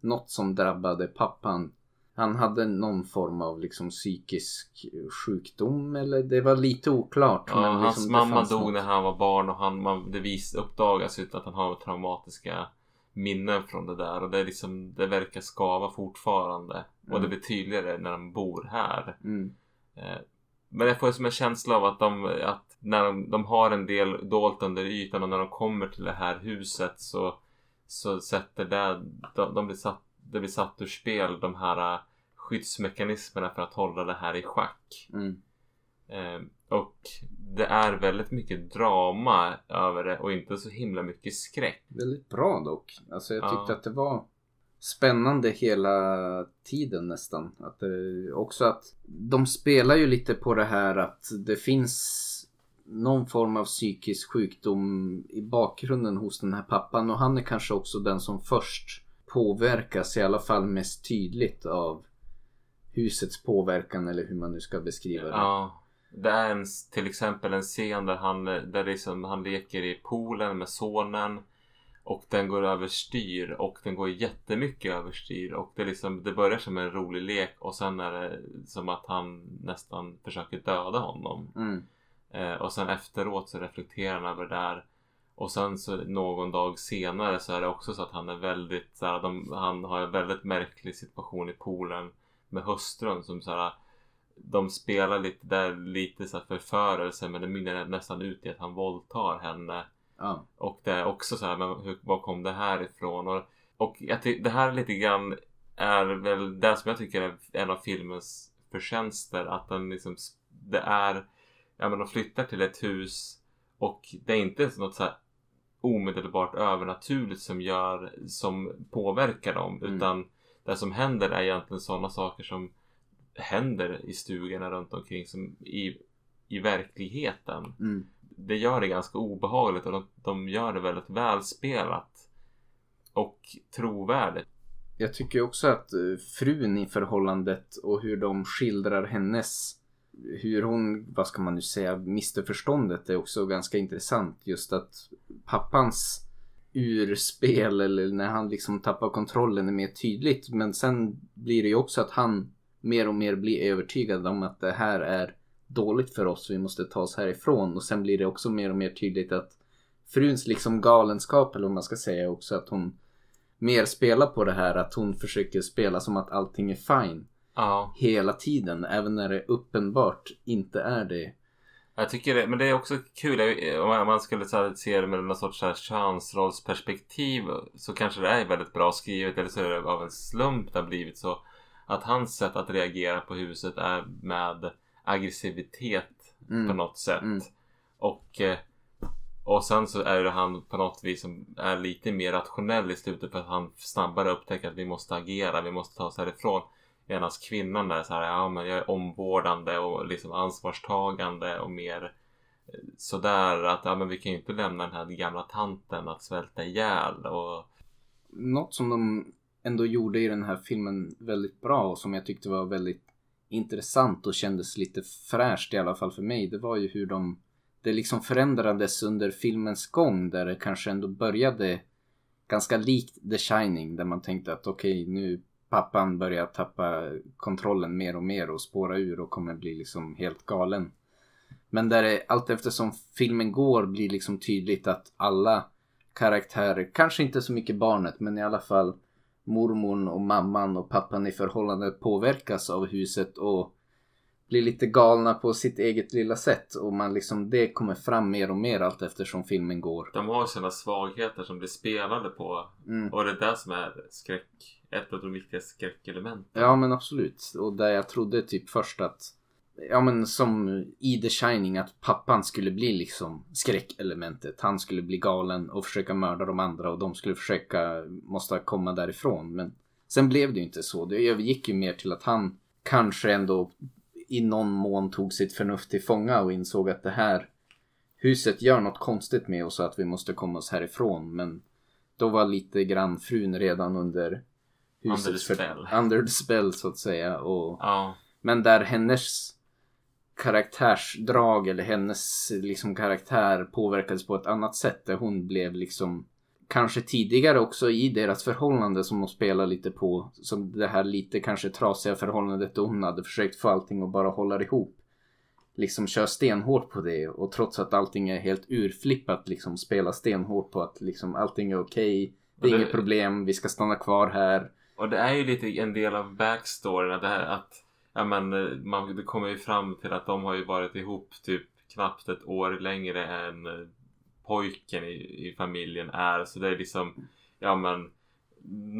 något som drabbade pappan. Han hade någon form av liksom psykisk sjukdom eller det var lite oklart. ja, men hans liksom mamma dog något. när han var barn och han, man, det vis, uppdagas ut att han har traumatiska minnen från det där och det, är liksom, det verkar skava fortfarande. Och det Mm. blir tydligare när de bor här. Mm. Eh, Men jag får som en känsla av att de, att när de, de har en del dolt under ytan och när de kommer till det här huset så, så sätter det, de, de blir satt, det blir satt ur spel de här eh, skyddsmekanismerna för att hålla det här i schack. Mm. Eh, och det är väldigt mycket drama över det och inte så himla mycket skräck. Väldigt bra dock. Alltså jag tyckte Ja. att det var spännande hela tiden nästan. Att det, också att de spelar ju lite på det här att det finns någon form av psykisk sjukdom i bakgrunden hos den här pappan och han är kanske också den som först påverkas i alla fall mest tydligt av husets påverkan eller hur man nu ska beskriva det. Ja. Det är en, till exempel en scen där han, där liksom, han leker i poolen med sonen. Och den går överstyr och den går jättemycket överstyr. Och det, liksom, det börjar som en rolig lek och sen är det som att han nästan försöker döda honom. Mm. Eh, och sen efteråt så reflekterar han över det där. Och sen så någon dag senare så är det också så att han är väldigt så här, de, Han har en väldigt märklig situation i poolen med hustrun som så här de spelar lite där lite så här förförelse men det mynnar nästan ut i att han våldtar henne. Ja. Och det är också så här, men hur, var kom det här ifrån? Och, och jag det här lite grann är väl det som jag tycker är en av filmens förtjänster. Att den liksom, det är, ja men de flyttar till ett hus och det är inte något så här omedelbart övernaturligt som gör, som påverkar dem. Mm. Utan det som händer är egentligen sådana saker som händer i stugorna runt omkring som i, i verkligheten Mm. det gör det ganska obehagligt och de, de gör det väldigt välspelat. Och trovärdigt. Jag tycker också att eh, frun i förhållandet och hur de skildrar hennes hur hon, vad ska man nu säga, mister förståndet är också ganska intressant. Just att pappans urspel eller när han liksom tappar kontrollen är mer tydligt. Men sen blir det ju också att han mer och mer blir övertygad om att det här är dåligt för oss. Vi måste ta oss härifrån. Och sen blir det också mer och mer tydligt att fruns liksom galenskap eller vad man ska säga också att hon mer spelar på det här att hon försöker spela som att allting är fine. Ja. Hela tiden, även när det uppenbart inte är det. Jag tycker det, men det är också kul om man- skulle så här, se det med någon sorts så här könsrollsperspektiv så kanske det är väldigt bra skrivet eller så är det av en slump det har blivit så att hans sätt att reagera på huset är med aggressivitet på Mm. något sätt. Mm. Och, eh, och sen så är det han på något vis som är lite mer rationell i slutet för att han snabbare upptäcker att vi måste agera, vi måste ta oss härifrån. Medan kvinnan är så här, ja men jag är omvårdande och liksom ansvarstagande och mer eh, sådär att ja men vi kan ju inte lämna den här gamla tanten att svälta ihjäl och Något som de ändå gjorde i den här filmen väldigt bra och som jag tyckte var väldigt intressant och kändes lite fräscht i alla fall för mig. Det var ju hur de det liksom förändrades under filmens gång där det kanske ändå började ganska likt The Shining där man tänkte att okej nu pappan börjar tappa kontrollen mer och mer och spåra ur och kommer bli liksom helt galen. Men där det allt eftersom filmen går blir liksom tydligt att alla karaktärer, kanske inte så mycket barnet men i alla fall mormon och mamman och pappan i förhållandet påverkas av huset och blir lite galna på sitt eget lilla sätt och man liksom det kommer fram mer och mer allt eftersom filmen går. de har sina svagheter som blir spelade på Mm. och det är det som är skräck, ett av de viktiga skräckelementen. Ja men absolut. Och där jag trodde typ först att Ja men som i The Shining att pappan skulle bli liksom skräckelementet. Han skulle bli galen och försöka mörda de andra och de skulle försöka måste komma därifrån. Men sen blev det ju inte så. Det övergick ju mer till att han kanske ändå i någon mån tog sitt förnuft till fånga och insåg att det här huset gör något konstigt med oss och att vi måste komma oss härifrån. Men då var lite grann frun redan under under the för- spell. under the spell så att säga. Och, Ja, men där hennes karaktärsdrag eller hennes liksom karaktär påverkades på ett annat sätt. Där hon blev liksom kanske tidigare också i deras förhållande som de spelar lite på. Som det här lite kanske trasiga förhållandet då hon hade försökt få allting att bara hålla ihop. Liksom kör stenhårt på det och trots att allting är helt urflippat liksom spela stenhårt på att liksom allting är okej. det är det- inget problem, vi ska stanna kvar här. Och det är ju lite en del av backstoryn att det här att ja men eh, man, det kommer ju fram till att de har ju varit ihop typ knappt ett år längre än eh, pojken i, i familjen är så det är liksom ja men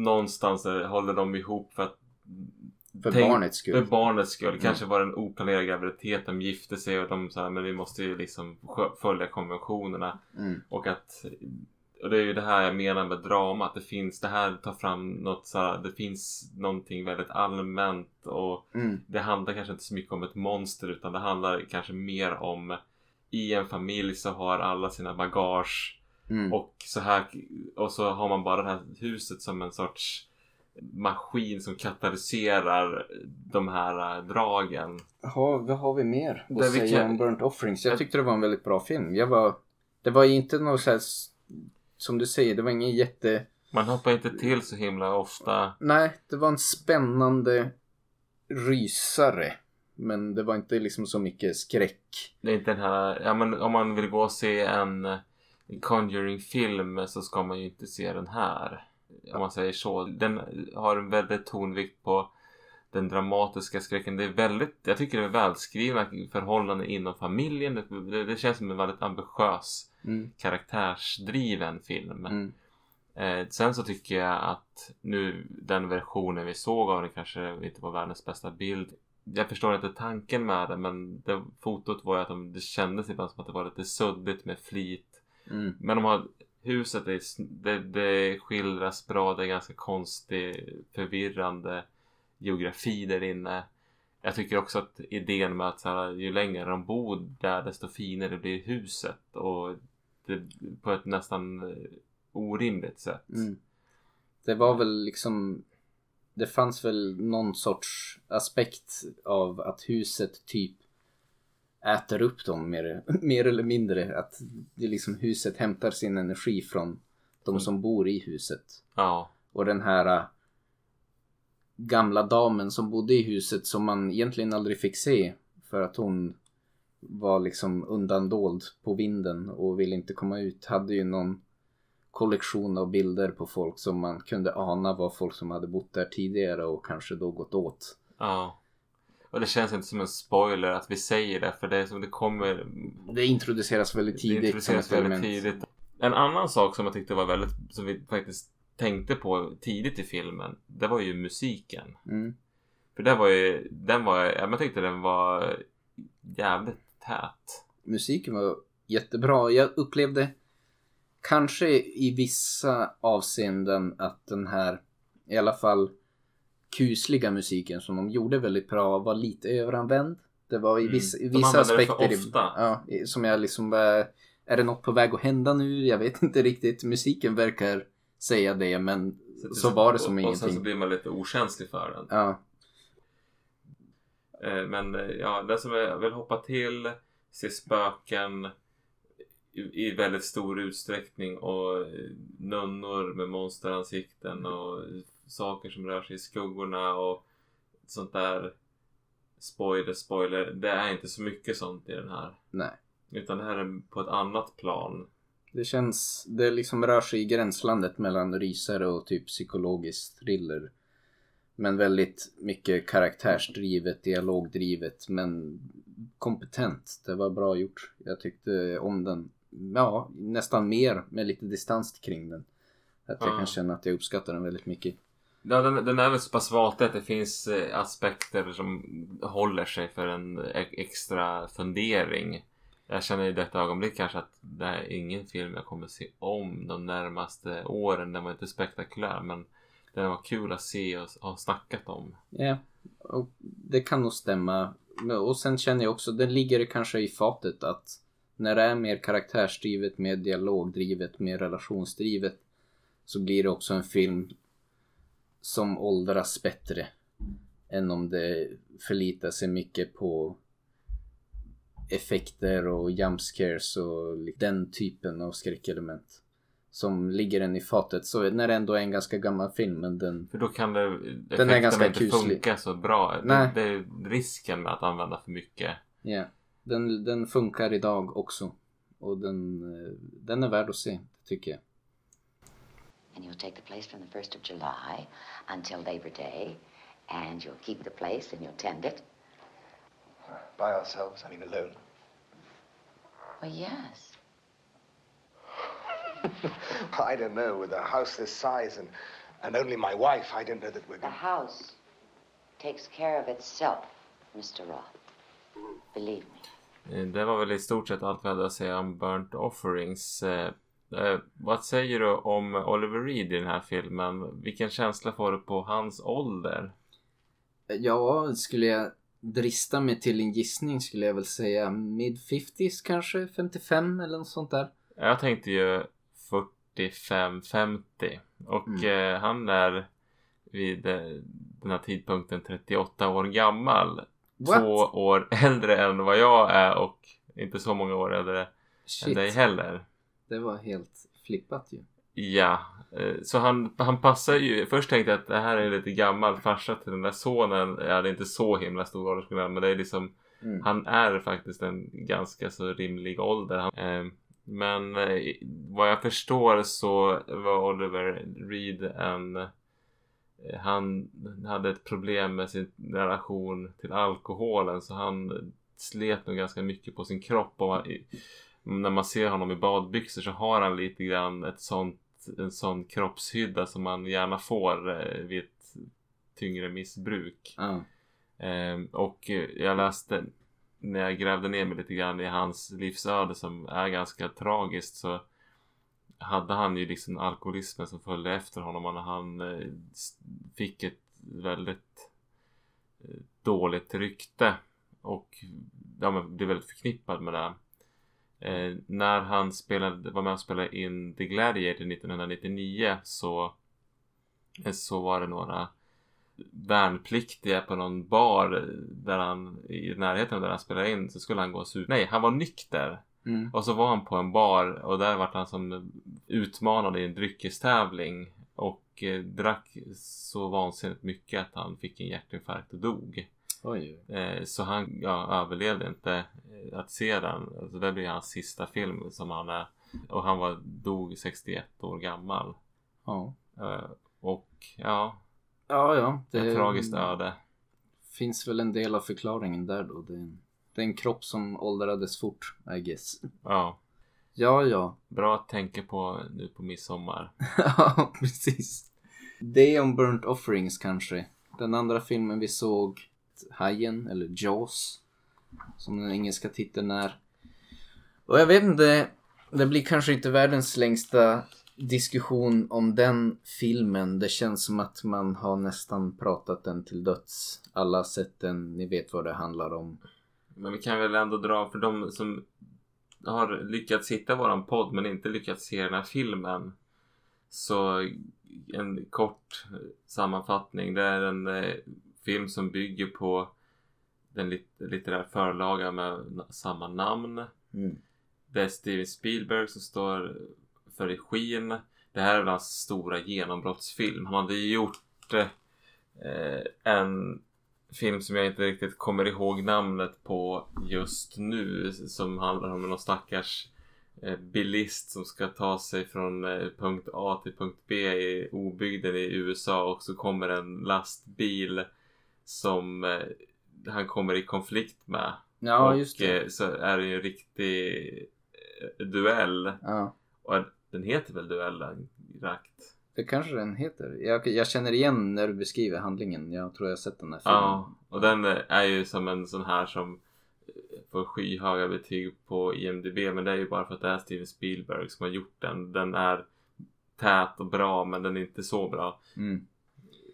någonstans håller de ihop för att För Tänk- barnets skull. För barnets skull. Kanske var det en oplanerad graviditet. De gifte sig och de sa men vi måste ju liksom följa konventionerna. Mm. Och att och det är ju det här jag menar med drama. Att det finns, det här tar fram något så här, det finns någonting väldigt allmänt och Mm. det handlar kanske inte så mycket om ett monster utan det handlar kanske mer om i en familj så har alla sina bagage Mm. och så här och så har man bara det här huset som en sorts maskin som katalyserar de här äh, dragen. Ha, vad har vi mer att säga kan- om Burnt Offerings? Jag tyckte det var en väldigt bra film. Jag var, det var ju inte något så här, som du säger, det var ingen jätte... Man hoppar inte till så himla ofta. Nej, det var en spännande rysare. Men det var inte liksom så mycket skräck. Det är inte den här, ja men om man vill gå och se en Conjuring-film så ska man ju inte se den här. Om man säger så. Den har en väldigt tonvikt på den dramatiska skräcken. Det är väldigt, jag tycker det är välskrivna förhållanden inom familjen. Det, det, det känns som en väldigt ambitiös Mm. karaktärsdriven film. Mm. Eh, sen så tycker jag att nu den versionen vi såg av den kanske inte var världens bästa bild. Jag förstår inte tanken med det men det, fotot var ju att de, det kändes ibland som att det var lite suddigt med flit. Mm. Men de har, huset är, det, det skildras bra, det är ganska konstig, förvirrande geografi där inne. Jag tycker också att idén med att så här, ju längre de bor där desto finare blir huset och på ett nästan eh, orimligt sätt. Mm. Det var väl liksom Det fanns väl någon sorts aspekt av att huset typ äter upp dem mer, mer eller mindre. Att det liksom huset hämtar sin energi från de som bor i huset. Ja, Och den här äh, gamla damen som bodde i huset som man egentligen aldrig fick se för att hon var liksom undandold på vinden och ville inte komma ut hade ju någon kollektion av bilder på folk som man kunde ana var folk som hade bott där tidigare och kanske då gått åt. Ja. Och det känns inte som en spoiler att vi säger det för det är som det kommer Det introduceras väldigt Det tidigt introduceras som ett väldigt tidigt. En annan sak som jag tyckte var väldigt, som vi faktiskt tänkte på tidigt i filmen. Det var ju musiken. Mm. För det var ju, den var, jag tyckte den var jävligt tät. Musiken var jättebra. Jag upplevde kanske i vissa avseenden att den här i alla fall kusliga musiken som de gjorde väldigt bra var lite överanvänd. Det var i Mm. vissa, De vissa använde det för aspekter. ofta. Ja, som jag liksom är det något på väg att hända nu? Jag vet inte riktigt. Musiken verkar säga det men så var det som och, Och sen så ingenting. blir man lite okänslig för den. Ja, Men eh, ja, det som jag vill hoppa till, se spöken i, i väldigt stor utsträckning och eh, nunnor med monsteransikten och saker som rör sig i skuggorna och sånt där. Spoiler, spoiler. Det är inte så mycket sånt i den här. nej. Utan det här är på ett annat plan. Det känns, det liksom rör sig i gränslandet mellan rysare och typ psykologisk thriller. Men väldigt mycket karaktärsdrivet, dialogdrivet men kompetent. Det var bra gjort. Jag tyckte om den, ja nästan mer med lite distans kring den. Att jag Ja. kan känna att jag uppskattar den väldigt mycket. Ja, den, den är väl så pass valtig att det finns eh, aspekter som håller sig för en e- extra fundering. Jag känner i detta ögonblick kanske att det är ingen film jag kommer se om de närmaste åren. Den var inte spektakulär men den var kul att se och ha snackat om. Ja, och det kan nog stämma. Och sen känner jag också, det ligger kanske i fatet att när det är mer karaktärsdrivet, mer dialogdrivet, mer relationsdrivet så blir det också en film som åldras bättre än om det förlitar sig mycket på effekter och jump scares och den typen av skräckelement som ligger den i fatet. Så när det ändå är en ganska gammal film men den För då kan det Den är ganska inte kuslig. funka så bra. Nej. Det, det är risken med att använda för mycket. Ja, den, den funkar idag också. Och den, eh, den är värd att se, tycker jag. And you'll take the place from the 1st of July until Labor Day, and you'll keep the place and you'll tend it. By ourselves, I mean alone. Well, yes. I don't know, with a house this size and, and only my wife, I don't know that we're The going house takes care of itself, Mr. Roth. Believe me. Eh, Det var väl i stort sett allt vi hade att säga om Burnt Offerings. Eh, eh, vad säger du om Oliver Reed i den här filmen? Vilken känsla får du på hans ålder? Ja, skulle jag drista mig till en gissning skulle jag väl säga mid 50s kanske, 55 eller något sånt där. Jag tänkte ju 45-50 och eh, han är vid eh, den här tidpunkten 38 år gammal. What? Två år äldre än vad jag är och inte så många år äldre än Shit, dig heller. det var helt flippat ju. Ja, eh, så han, han passar ju. Först tänkte jag att det här är lite gammal farsa till den där sonen. Ja, det är inte så himla stor åldersskillnad men det är liksom Mm. Han är faktiskt en ganska så rimlig ålder. Han, eh, men eh, vad jag förstår så var Oliver Reed en eh, han hade ett problem med sin relation till alkoholen så han slet nog ganska mycket på sin kropp och när man ser honom i badbyxor så har han lite grann ett sånt, en sån kroppshydda som man gärna får eh, vid ett tyngre missbruk. Ehm, och jag läste när jag grävde ner mig lite grann i hans livsöde som är ganska tragiskt så hade han ju liksom alkoholismen som följde efter honom och han eh, fick ett väldigt eh, dåligt rykte och ja, men blev väldigt förknippad med det. Eh, när han spelade, var med och spelade in The Gladiator 1999 så, eh, så var det några värnpliktiga på någon bar där han i närheten av där han spelade in så skulle han gå och supa. Nej, han var nykter. Mm. Och så var han på en bar och där var han som utmanad i en dryckestävling och eh, drack så vansinnigt mycket att han fick en hjärtinfarkt och dog. Eh, så han ja, överlevde inte eh, att se den. Alltså det blir hans sista film som han är Och han var, dog 61 år gammal. Ja. Eh, och ja, Ja, ja. ett tragiskt öde. finns väl en del av förklaringen där då. Det är, en, det är en kropp som åldrades fort, I guess. Ja, Ja, ja. bra att tänka på nu på midsommar. Ja, precis. Day on Burnt Offerings kanske. Den andra filmen vi såg, Hajen eller Jaws, som den engelska titeln är. Och jag vet inte, det blir kanske inte världens längsta diskussion om den filmen. Det känns som att man har nästan pratat den till döds. Alla har sett den, ni vet vad det handlar om. Men vi kan väl ändå dra för de som har lyckats hitta våran podd men inte lyckats se den här filmen. Så en kort sammanfattning. Det är en eh, film som bygger på den lit- litterära förlagan med samma namn. Mm. Det är Steven Spielberg som står för regin. Det här är väl hans stora genombrottsfilm. Han hade ju gjort eh, en film som jag inte riktigt kommer ihåg namnet på just nu. Som handlar om någon stackars eh, bilist som ska ta sig från eh, punkt A till punkt B i obygden i USA och så kommer en lastbil som eh, han kommer i konflikt med. Ja, och just det. eh, så är det ju en riktig eh, duell. Ja, Och den heter väl duellen? Rakt. det kanske den heter. Jag, jag känner igen när du beskriver handlingen. Jag tror jag har sett den här filmen. Ja, och den är ju som en sån här som eh, får skyhöga betyg på IMDB men det är ju bara för att det är Steven Spielberg som har gjort den. Den är tät och bra men den är inte så bra. Mm.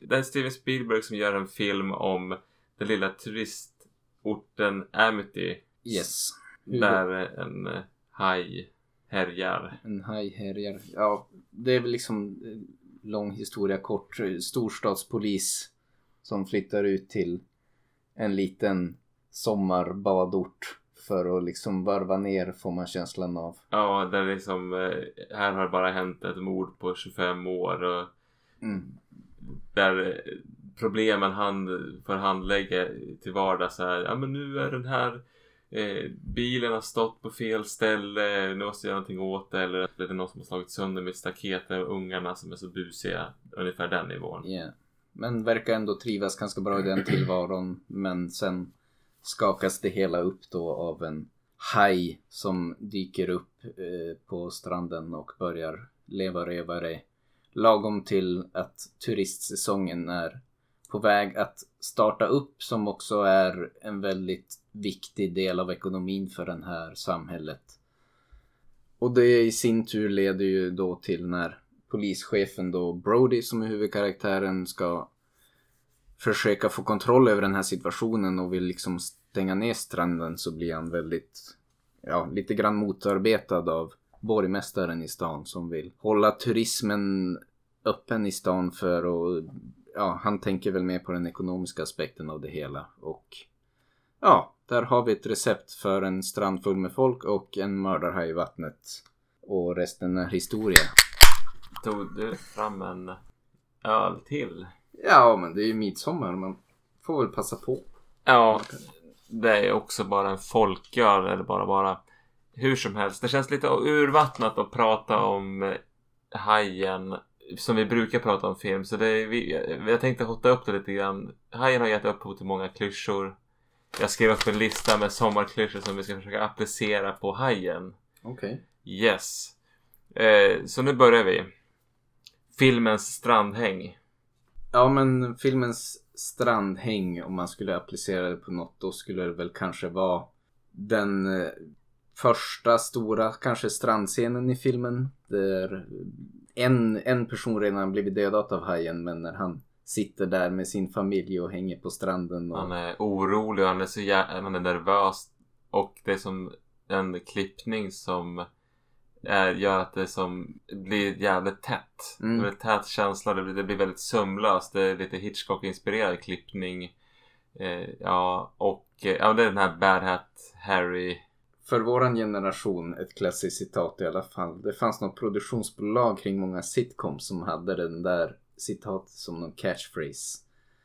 Det är Steven Spielberg som gör en film om den lilla turistorten Amity Yes. Där en eh, haj härjar. En haj härjar. Ja, det är väl liksom eh, lång historia kort. Storstadspolis som flyttar ut till en liten sommarbadort för att liksom varva ner får man känslan av. Ja, där liksom eh, här har det bara hänt ett mord på 25 år och Mm. där eh, problemen han får handlägga till vardags är ja men nu är den här eh, bilen har stått på fel ställe, nu måste jag göra någonting åt det eller är det någon som har slagit sönder mitt staket med ungarna som är så busiga. Ungefär den nivån. Yeah. Men verkar ändå trivas ganska bra i den tillvaron. Men sen skakas det hela upp då av en haj som dyker upp eh, på stranden och börjar leva rövare. Lagom till att turistsäsongen är på väg att starta upp som också är en väldigt viktig del av ekonomin för det här samhället. Och det i sin tur leder ju då till när polischefen då Brody som är huvudkaraktären ska försöka få kontroll över den här situationen och vill liksom stänga ner stranden så blir han väldigt, ja, lite grann motarbetad av borgmästaren i stan som vill hålla turismen öppen i stan för att, ja, han tänker väl mer på den ekonomiska aspekten av det hela och ja, där har vi ett recept för en strand full med folk och en mördarhaj i vattnet. Och resten är historia. Tog du fram en öl till? Ja, men det är ju midsommar. Man får väl passa på. Ja, det är också bara en folköl eller bara bara hur som helst. Det känns lite urvattnat att prata om hajen som vi brukar prata om film. Så det är, vi, jag tänkte hotta upp det lite grann. Hajen har gett upphov till många klyschor. Jag skrev upp en lista med sommarklyschor som vi ska försöka applicera på hajen. Okej. Yes. Eh, så nu börjar vi. Filmens strandhäng. Ja, men filmens strandhäng, om man skulle applicera det på något, då skulle det väl kanske vara den eh, första stora, kanske strandscenen i filmen. Där en, en person redan blivit dödad av hajen, men när han sitter där med sin familj och hänger på stranden. Och... Han är orolig och han är så jä- han är nervös. Och det är som en klippning som är, gör att det som blir jävligt tätt. Mm. Det blir tät känsla, det blir, det blir väldigt sömlöst. Det är lite Hitchcock-inspirerad klippning. Eh, ja, och eh, ja, det är den här Bad Hat Harry. För våran generation, ett klassiskt citat i alla fall. Det fanns något produktionsbolag kring många sitcoms som hade den där citatet som någon catchphrase.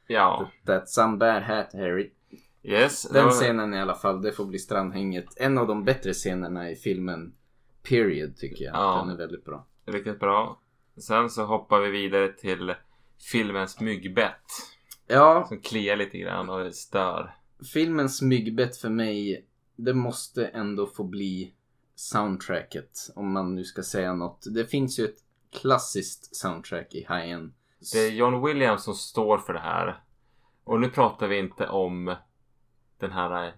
Ja, That's some bad hat Harry. yes. Den var- scenen i alla fall, det får bli strandhänget. En av de bättre scenerna i filmen. period tycker jag. Ja. Den är väldigt bra. Riktigt bra. Sen så hoppar vi vidare till filmens myggbett. Ja, Som kliar lite grann och stör. filmens myggbett för mig, det måste ändå få bli soundtracket. Om man nu ska säga något. Det finns ju ett klassiskt soundtrack i High-End. Det är John Williams som står för det här. Och nu pratar vi inte om den här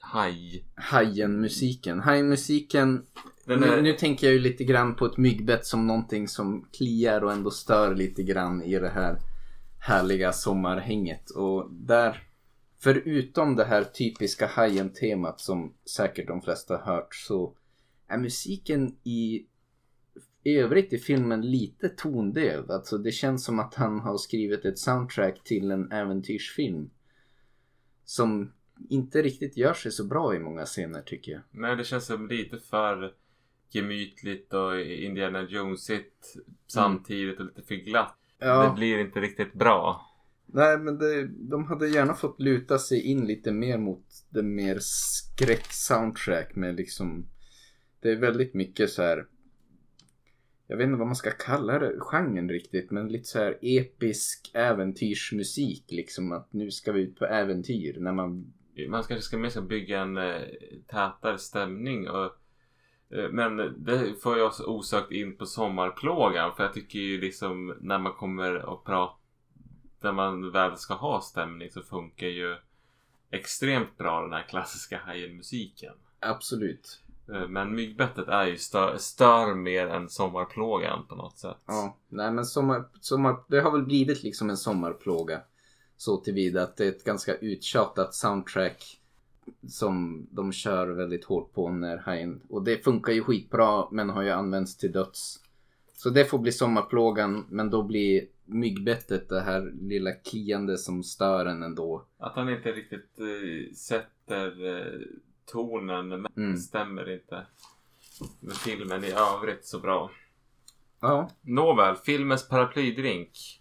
haj... Hajen-musiken. Hajen-musiken, Den nu, är, nu tänker jag ju lite grann på ett myggbett som någonting som kliar och ändå stör lite grann i det här härliga sommarhänget. Och där, förutom det här typiska Hajen-temat som säkert de flesta har hört så är musiken i i övrigt i filmen lite tondöv. Alltså det känns som att han har skrivit ett soundtrack till en äventyrsfilm. Som inte riktigt gör sig så bra i många scener tycker jag. nej, det känns som lite för gemytligt och Indiana Jonesigt samtidigt och lite för glatt. Ja. Det blir inte riktigt bra. Nej men det, de hade gärna fått luta sig in lite mer mot det mer skräck-soundtrack med liksom Det är väldigt mycket så här. Jag vet inte vad man ska kalla det, genren riktigt men lite så här episk äventyrsmusik liksom att nu ska vi ut på äventyr när man Man kanske ska mer ska bygga en eh, tätare stämning och eh, men det får jag osökt in på sommarplågan för jag tycker ju liksom när man kommer och pratar när man väl ska ha stämning så funkar ju extremt bra den här klassiska hajen-musiken. absolut Eh, Men myggbettet är ju stör, stör mer än sommarplågan på något sätt. Ja, nej men sommar, sommar, det har väl blivit liksom en sommarplåga. Så tillvida att det är ett ganska uttjatat soundtrack. Som de kör väldigt hårt på när Hajen. Och det funkar ju skitbra men har ju använts till döds. Så det får bli sommarplågan men då blir myggbettet det här lilla kliande som stör en ändå. Att han inte riktigt eh, sätter eh, tonen men Mm. stämmer inte med filmen i övrigt så bra. Ja, Nåväl, filmens paraplydrink.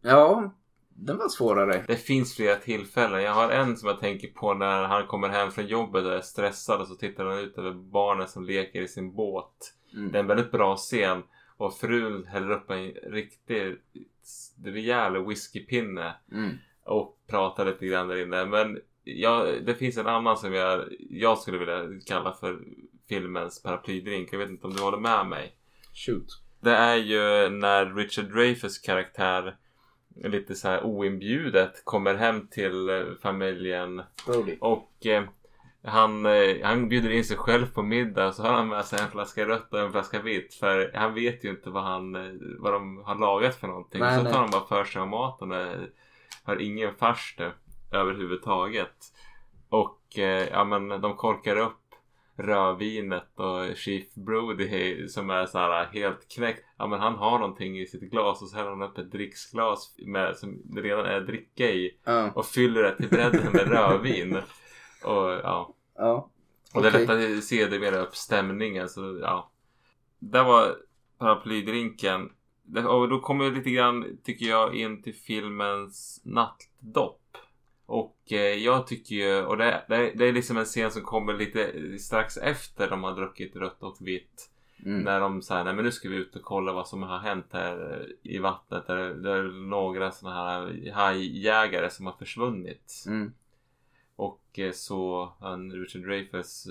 ja den var svårare. Det finns flera tillfällen. Jag har en som jag tänker på när han kommer hem från jobbet och är stressad och så tittar han ut över barnen som leker i sin båt. Mm. Det är en väldigt bra scen. Och frun häller upp en riktig rejäl whiskypinne Mm. och pratar lite grann där inne. Men ja, det finns en annan som jag, jag skulle vilja kalla för filmens paraplydrink. Jag vet inte om du håller med mig. Shoot. Det är ju när Richard Dreyfuss karaktär lite så här oinbjudet kommer hem till eh, familjen Brody. och eh, han, eh, han bjuder in sig själv på middag så har han med sig en flaska rött och en flaska vitt för han vet ju inte vad, han, eh, vad de har lagat för någonting. Nej, så nej. tar han bara för sig av maten och har ingen farstu överhuvudtaget. Och eh, ja men de korkar upp rödvinet och Chief Brody som är så här helt knäckt. Ja men han har någonting i sitt glas och så häller han upp ett dricksglas med, som det redan är dricka i Ja. och fyller det till bredden med rödvin. Och ja, Ja. och det Okej. lättar sedermera upp stämningen så ja. Där var paraplydrinken. Det- Och då kommer jag lite grann, tycker jag, in till filmens nattdopp. Och eh, jag tycker ju, och det, det, det är liksom en scen som kommer lite strax efter de har druckit rött och vitt. Mm. När de säger, nej men nu ska vi ut och kolla vad som har hänt här i vattnet. Där det är några sådana här hajjägare som har försvunnit. Mm. Och eh, så han, Richard Dreyfuss,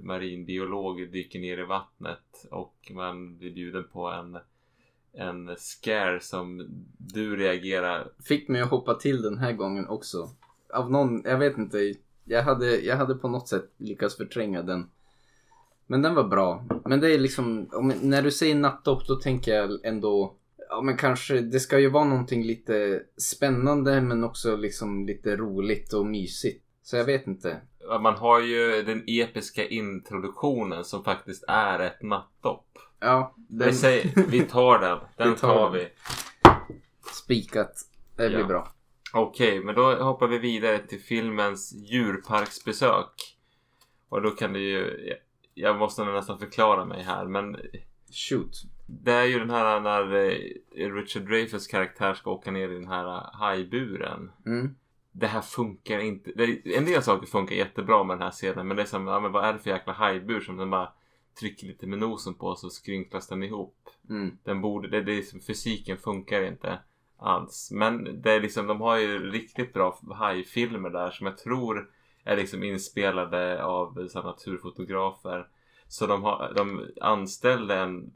marinbiolog, dyker ner i vattnet och man blir bjuden på en, en scare som du reagerar. fick mig att hoppa till den här gången också. Av någon, jag vet inte. Jag hade, jag hade på något sätt lyckats förtränga den. Men den var bra. Men det är liksom, om, när du säger nattdopp då tänker jag ändå, ja men kanske, det ska ju vara någonting lite spännande men också liksom lite roligt och mysigt. Så jag vet inte. Man har ju den episka introduktionen som faktiskt är ett nattdopp. Ja, den Vi, säger, vi tar den. Den Vi tar tar vi. spikat. Det blir Ja. bra. Okej, men då hoppar vi vidare till filmens djurparksbesök. Och då kan det ju... Jag måste nästan förklara mig här, men Shoot. det är ju den här när eh, Richard Dreyfuss karaktär ska åka ner i den här hajburen. Mm. Det här funkar inte. Det, en del saker funkar jättebra med den här scenen, men det är som, ja, men vad är det för jäkla hajbur som den bara trycker lite med nosen på så skrynklas den ihop. Mm. Den borde, det, det är fysiken funkar inte alls. Men det är liksom, de har ju riktigt bra hajfilmer där som jag tror är liksom inspelade av så naturfotografer. Så de, har, de anställde en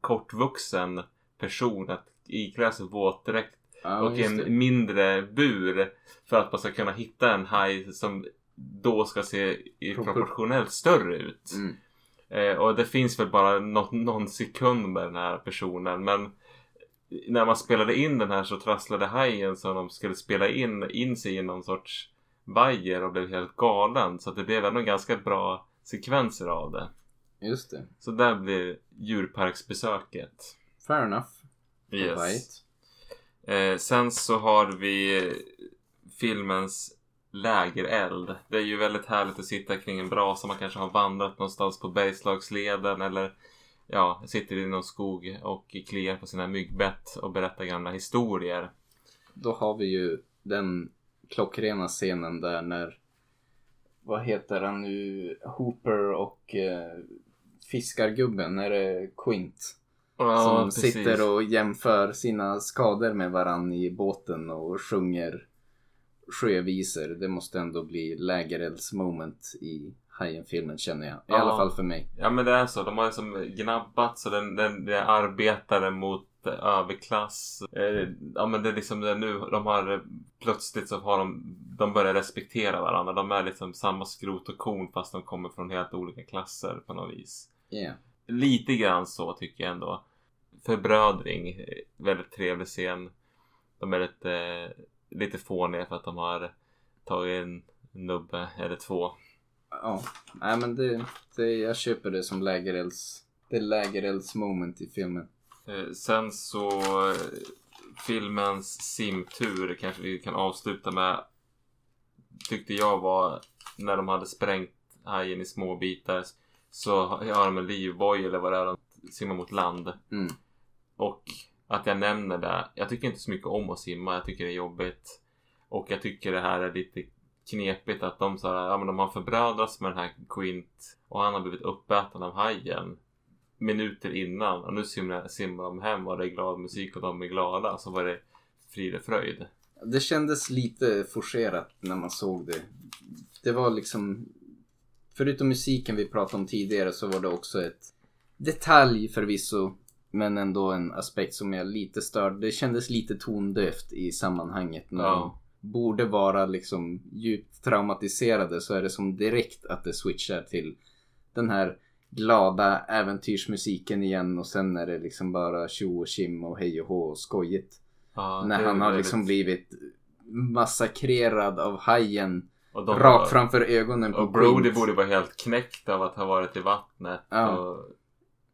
kortvuxen person att iklä sig våtdräkt Ja, och en mindre bur för att man ska kunna hitta en haj som då ska se proportionellt större ut. Mm. Eh, och det finns väl bara nå- någon sekund med den här personen men när man spelade in den här så trasslade hajen som de skulle spela in, in sig i någon sorts vajer och blev helt galen så det blev ändå ganska bra sekvenser av det. Just det. Så där blir djurparksbesöket. Fair enough. Yes. Right. Eh, sen så har vi filmens lägereld. Det är ju väldigt härligt att sitta kring en brasa. Man kanske har vandrat någonstans på Bergslagsleden eller ja, sitter i någon skog och kliar på sina myggbett och berättar gamla historier. Då har vi ju den klockrena scenen där när vad heter han nu? Hooper och eh, fiskargubben, är det Quint? som sitter och jämför sina skador med varann i båten och sjunger sjövisor. Det måste ändå bli lägerelds moment i Hajen-filmen känner jag. I Ja. alla fall för mig. Ja men det är så. De har liksom gnabbat så den, den, är arbetare mot eh, överklass. Eh, ja men det är liksom det nu. De har eh, plötsligt så har de, de börjar respektera varandra. De är liksom samma skrot och korn fast de kommer från helt olika klasser på något vis. Yeah. Lite grann så tycker jag ändå. Förbrödring. eh, Väldigt trevlig scen. De är lite, lite fåniga för att de har tagit en nubbe eller två. Ja, nej men det, det, jag köper det som lägerelds, det är lägerelds moment i filmen. Eh, Sen så filmens simtur kanske vi kan avsluta med. Tyckte jag var när de hade sprängt hajen i små bitar. Så har de en livboj eller vad det är de simmar mot land. Mm. Och att jag nämner det. Jag tycker inte så mycket om att simma. Jag tycker det är jobbigt. Och jag tycker det här är lite knepigt att de, så här, ja, men de har förbrödrats med den här Quint och han har blivit uppäten av hajen minuter innan och nu simmar, simmar de hem och det är glad musik och de är glada så var det frid och fröjd. Det kändes lite forcerat när man såg det. Det var liksom... Förutom musiken vi pratade om tidigare så var det också ett detalj förvisso. Men ändå en aspekt som jag lite störd. Det kändes lite tondövt i sammanhanget. När Ja. de borde vara liksom djupt traumatiserade så är det som direkt att det switchar till den här glada äventyrsmusiken igen och sen är det liksom bara tjo och kim och hej och hå och skojigt. Ja, När han har liksom blivit massakrerad av hajen rakt framför ögonen på Och Brody Quint. borde vara helt knäckt av att ha varit i vattnet. Ja. Och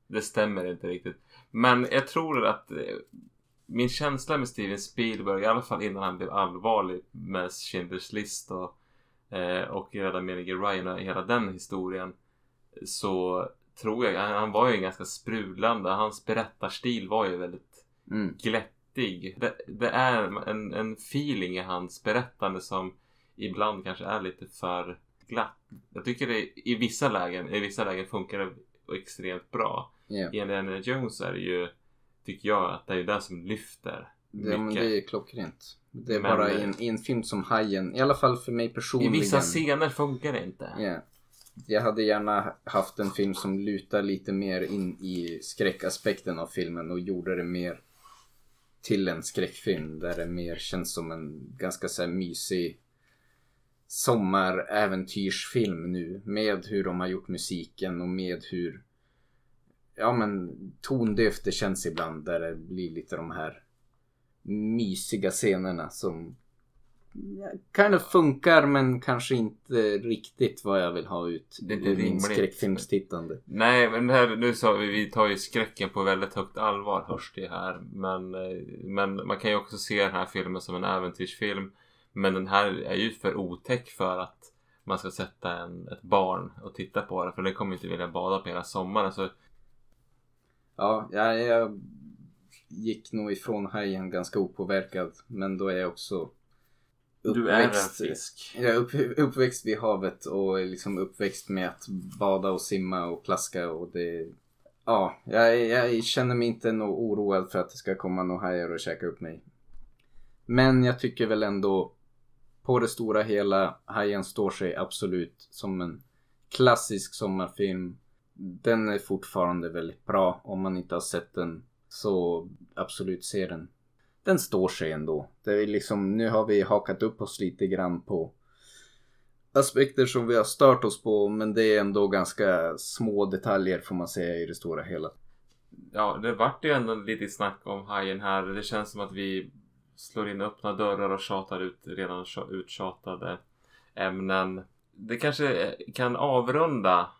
det stämmer inte riktigt. Men jag tror att eh, min känsla med Steven Spielberg, i alla fall innan han blev allvarlig med Schindler's list och, eh, och Rädda menige Ryan och hela den historien. Så tror jag, han, han var ju ganska sprudlande, hans berättarstil var ju väldigt Mm. glättig. Det, det är en, en feeling i hans berättande som ibland kanske är lite för glatt. Jag tycker det i vissa lägen, i vissa lägen funkar det extremt bra. Ja. I Indiana Jones är det ju, tycker jag, att det är det som lyfter Det, men det är klockrent. Det är Men- bara i en, i en film som Hajen, i alla fall för mig I personligen. vissa scener funkar det inte. Ja. Jag hade gärna haft en film som lutar lite mer in i skräckaspekten av filmen och gjorde det mer till en skräckfilm där det mer känns som en ganska så här mysig sommaräventyrsfilm nu med hur de har gjort musiken och med hur ja men tondövt det känns ibland där det blir lite de här mysiga scenerna som kind of funkar men kanske inte riktigt vad jag vill ha ut Det är ur min skräckfilmstittande. Nej, men det här, nu sa vi, vi tar ju skräcken på väldigt högt allvar hörs det här. Men, eh, men man kan ju också se den här filmen som en äventyrsfilm. Men den här är ju för otäck för att man ska sätta en, ett barn och titta på den. För den kommer inte vilja bada på hela sommaren. Så Ja, jag, jag gick nog ifrån Hajen ganska opåverkad men då är jag också Du är en uppväxt, fisk. jag är upp, uppväxt vid havet och liksom uppväxt med att bada och simma och plaska och det... Ja, jag, jag känner mig inte nog oroad för att det ska komma några hajar och käka upp mig. Men jag tycker väl ändå på det stora hela, Hajen står sig absolut som en klassisk sommarfilm. Den är fortfarande väldigt bra. Om man inte har sett den så absolut se den. Den står sig ändå. Det är liksom, nu har vi hakat upp oss lite grann på aspekter som vi har stört oss på men det är ändå ganska små detaljer får man säga i det stora hela. Ja, det vart ju ändå lite snack om hajen här. Det känns som att vi slår in öppna dörrar och tjatar ut redan uttjatade ämnen. Det kanske kan avrunda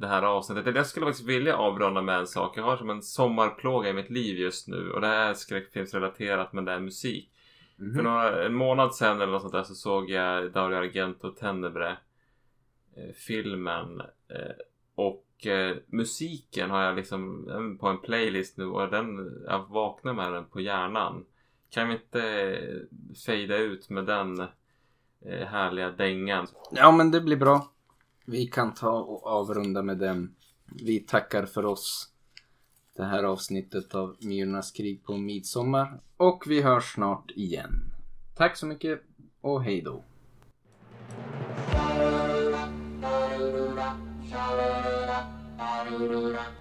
det här avsnittet. Jag skulle faktiskt vilja avrunda med en sak. Jag har som en sommarplåga i mitt liv just nu och det är skräckfilmsrelaterat men det är musik. Mhm. För några, en månad sedan eller något sånt där så såg jag Dario Argento Tenebre eh, filmen eh, och eh, musiken har jag liksom den på en playlist nu och den, jag vaknar med den på hjärnan. Kan vi inte eh, fejda ut med den eh, härliga dängan? Ja men det blir bra. Vi kan ta och avrunda med den. Vi tackar för oss. Det här avsnittet av Myrornas krig på midsommar. Och vi hörs snart igen. Tack så mycket och hej då. da da da da da da da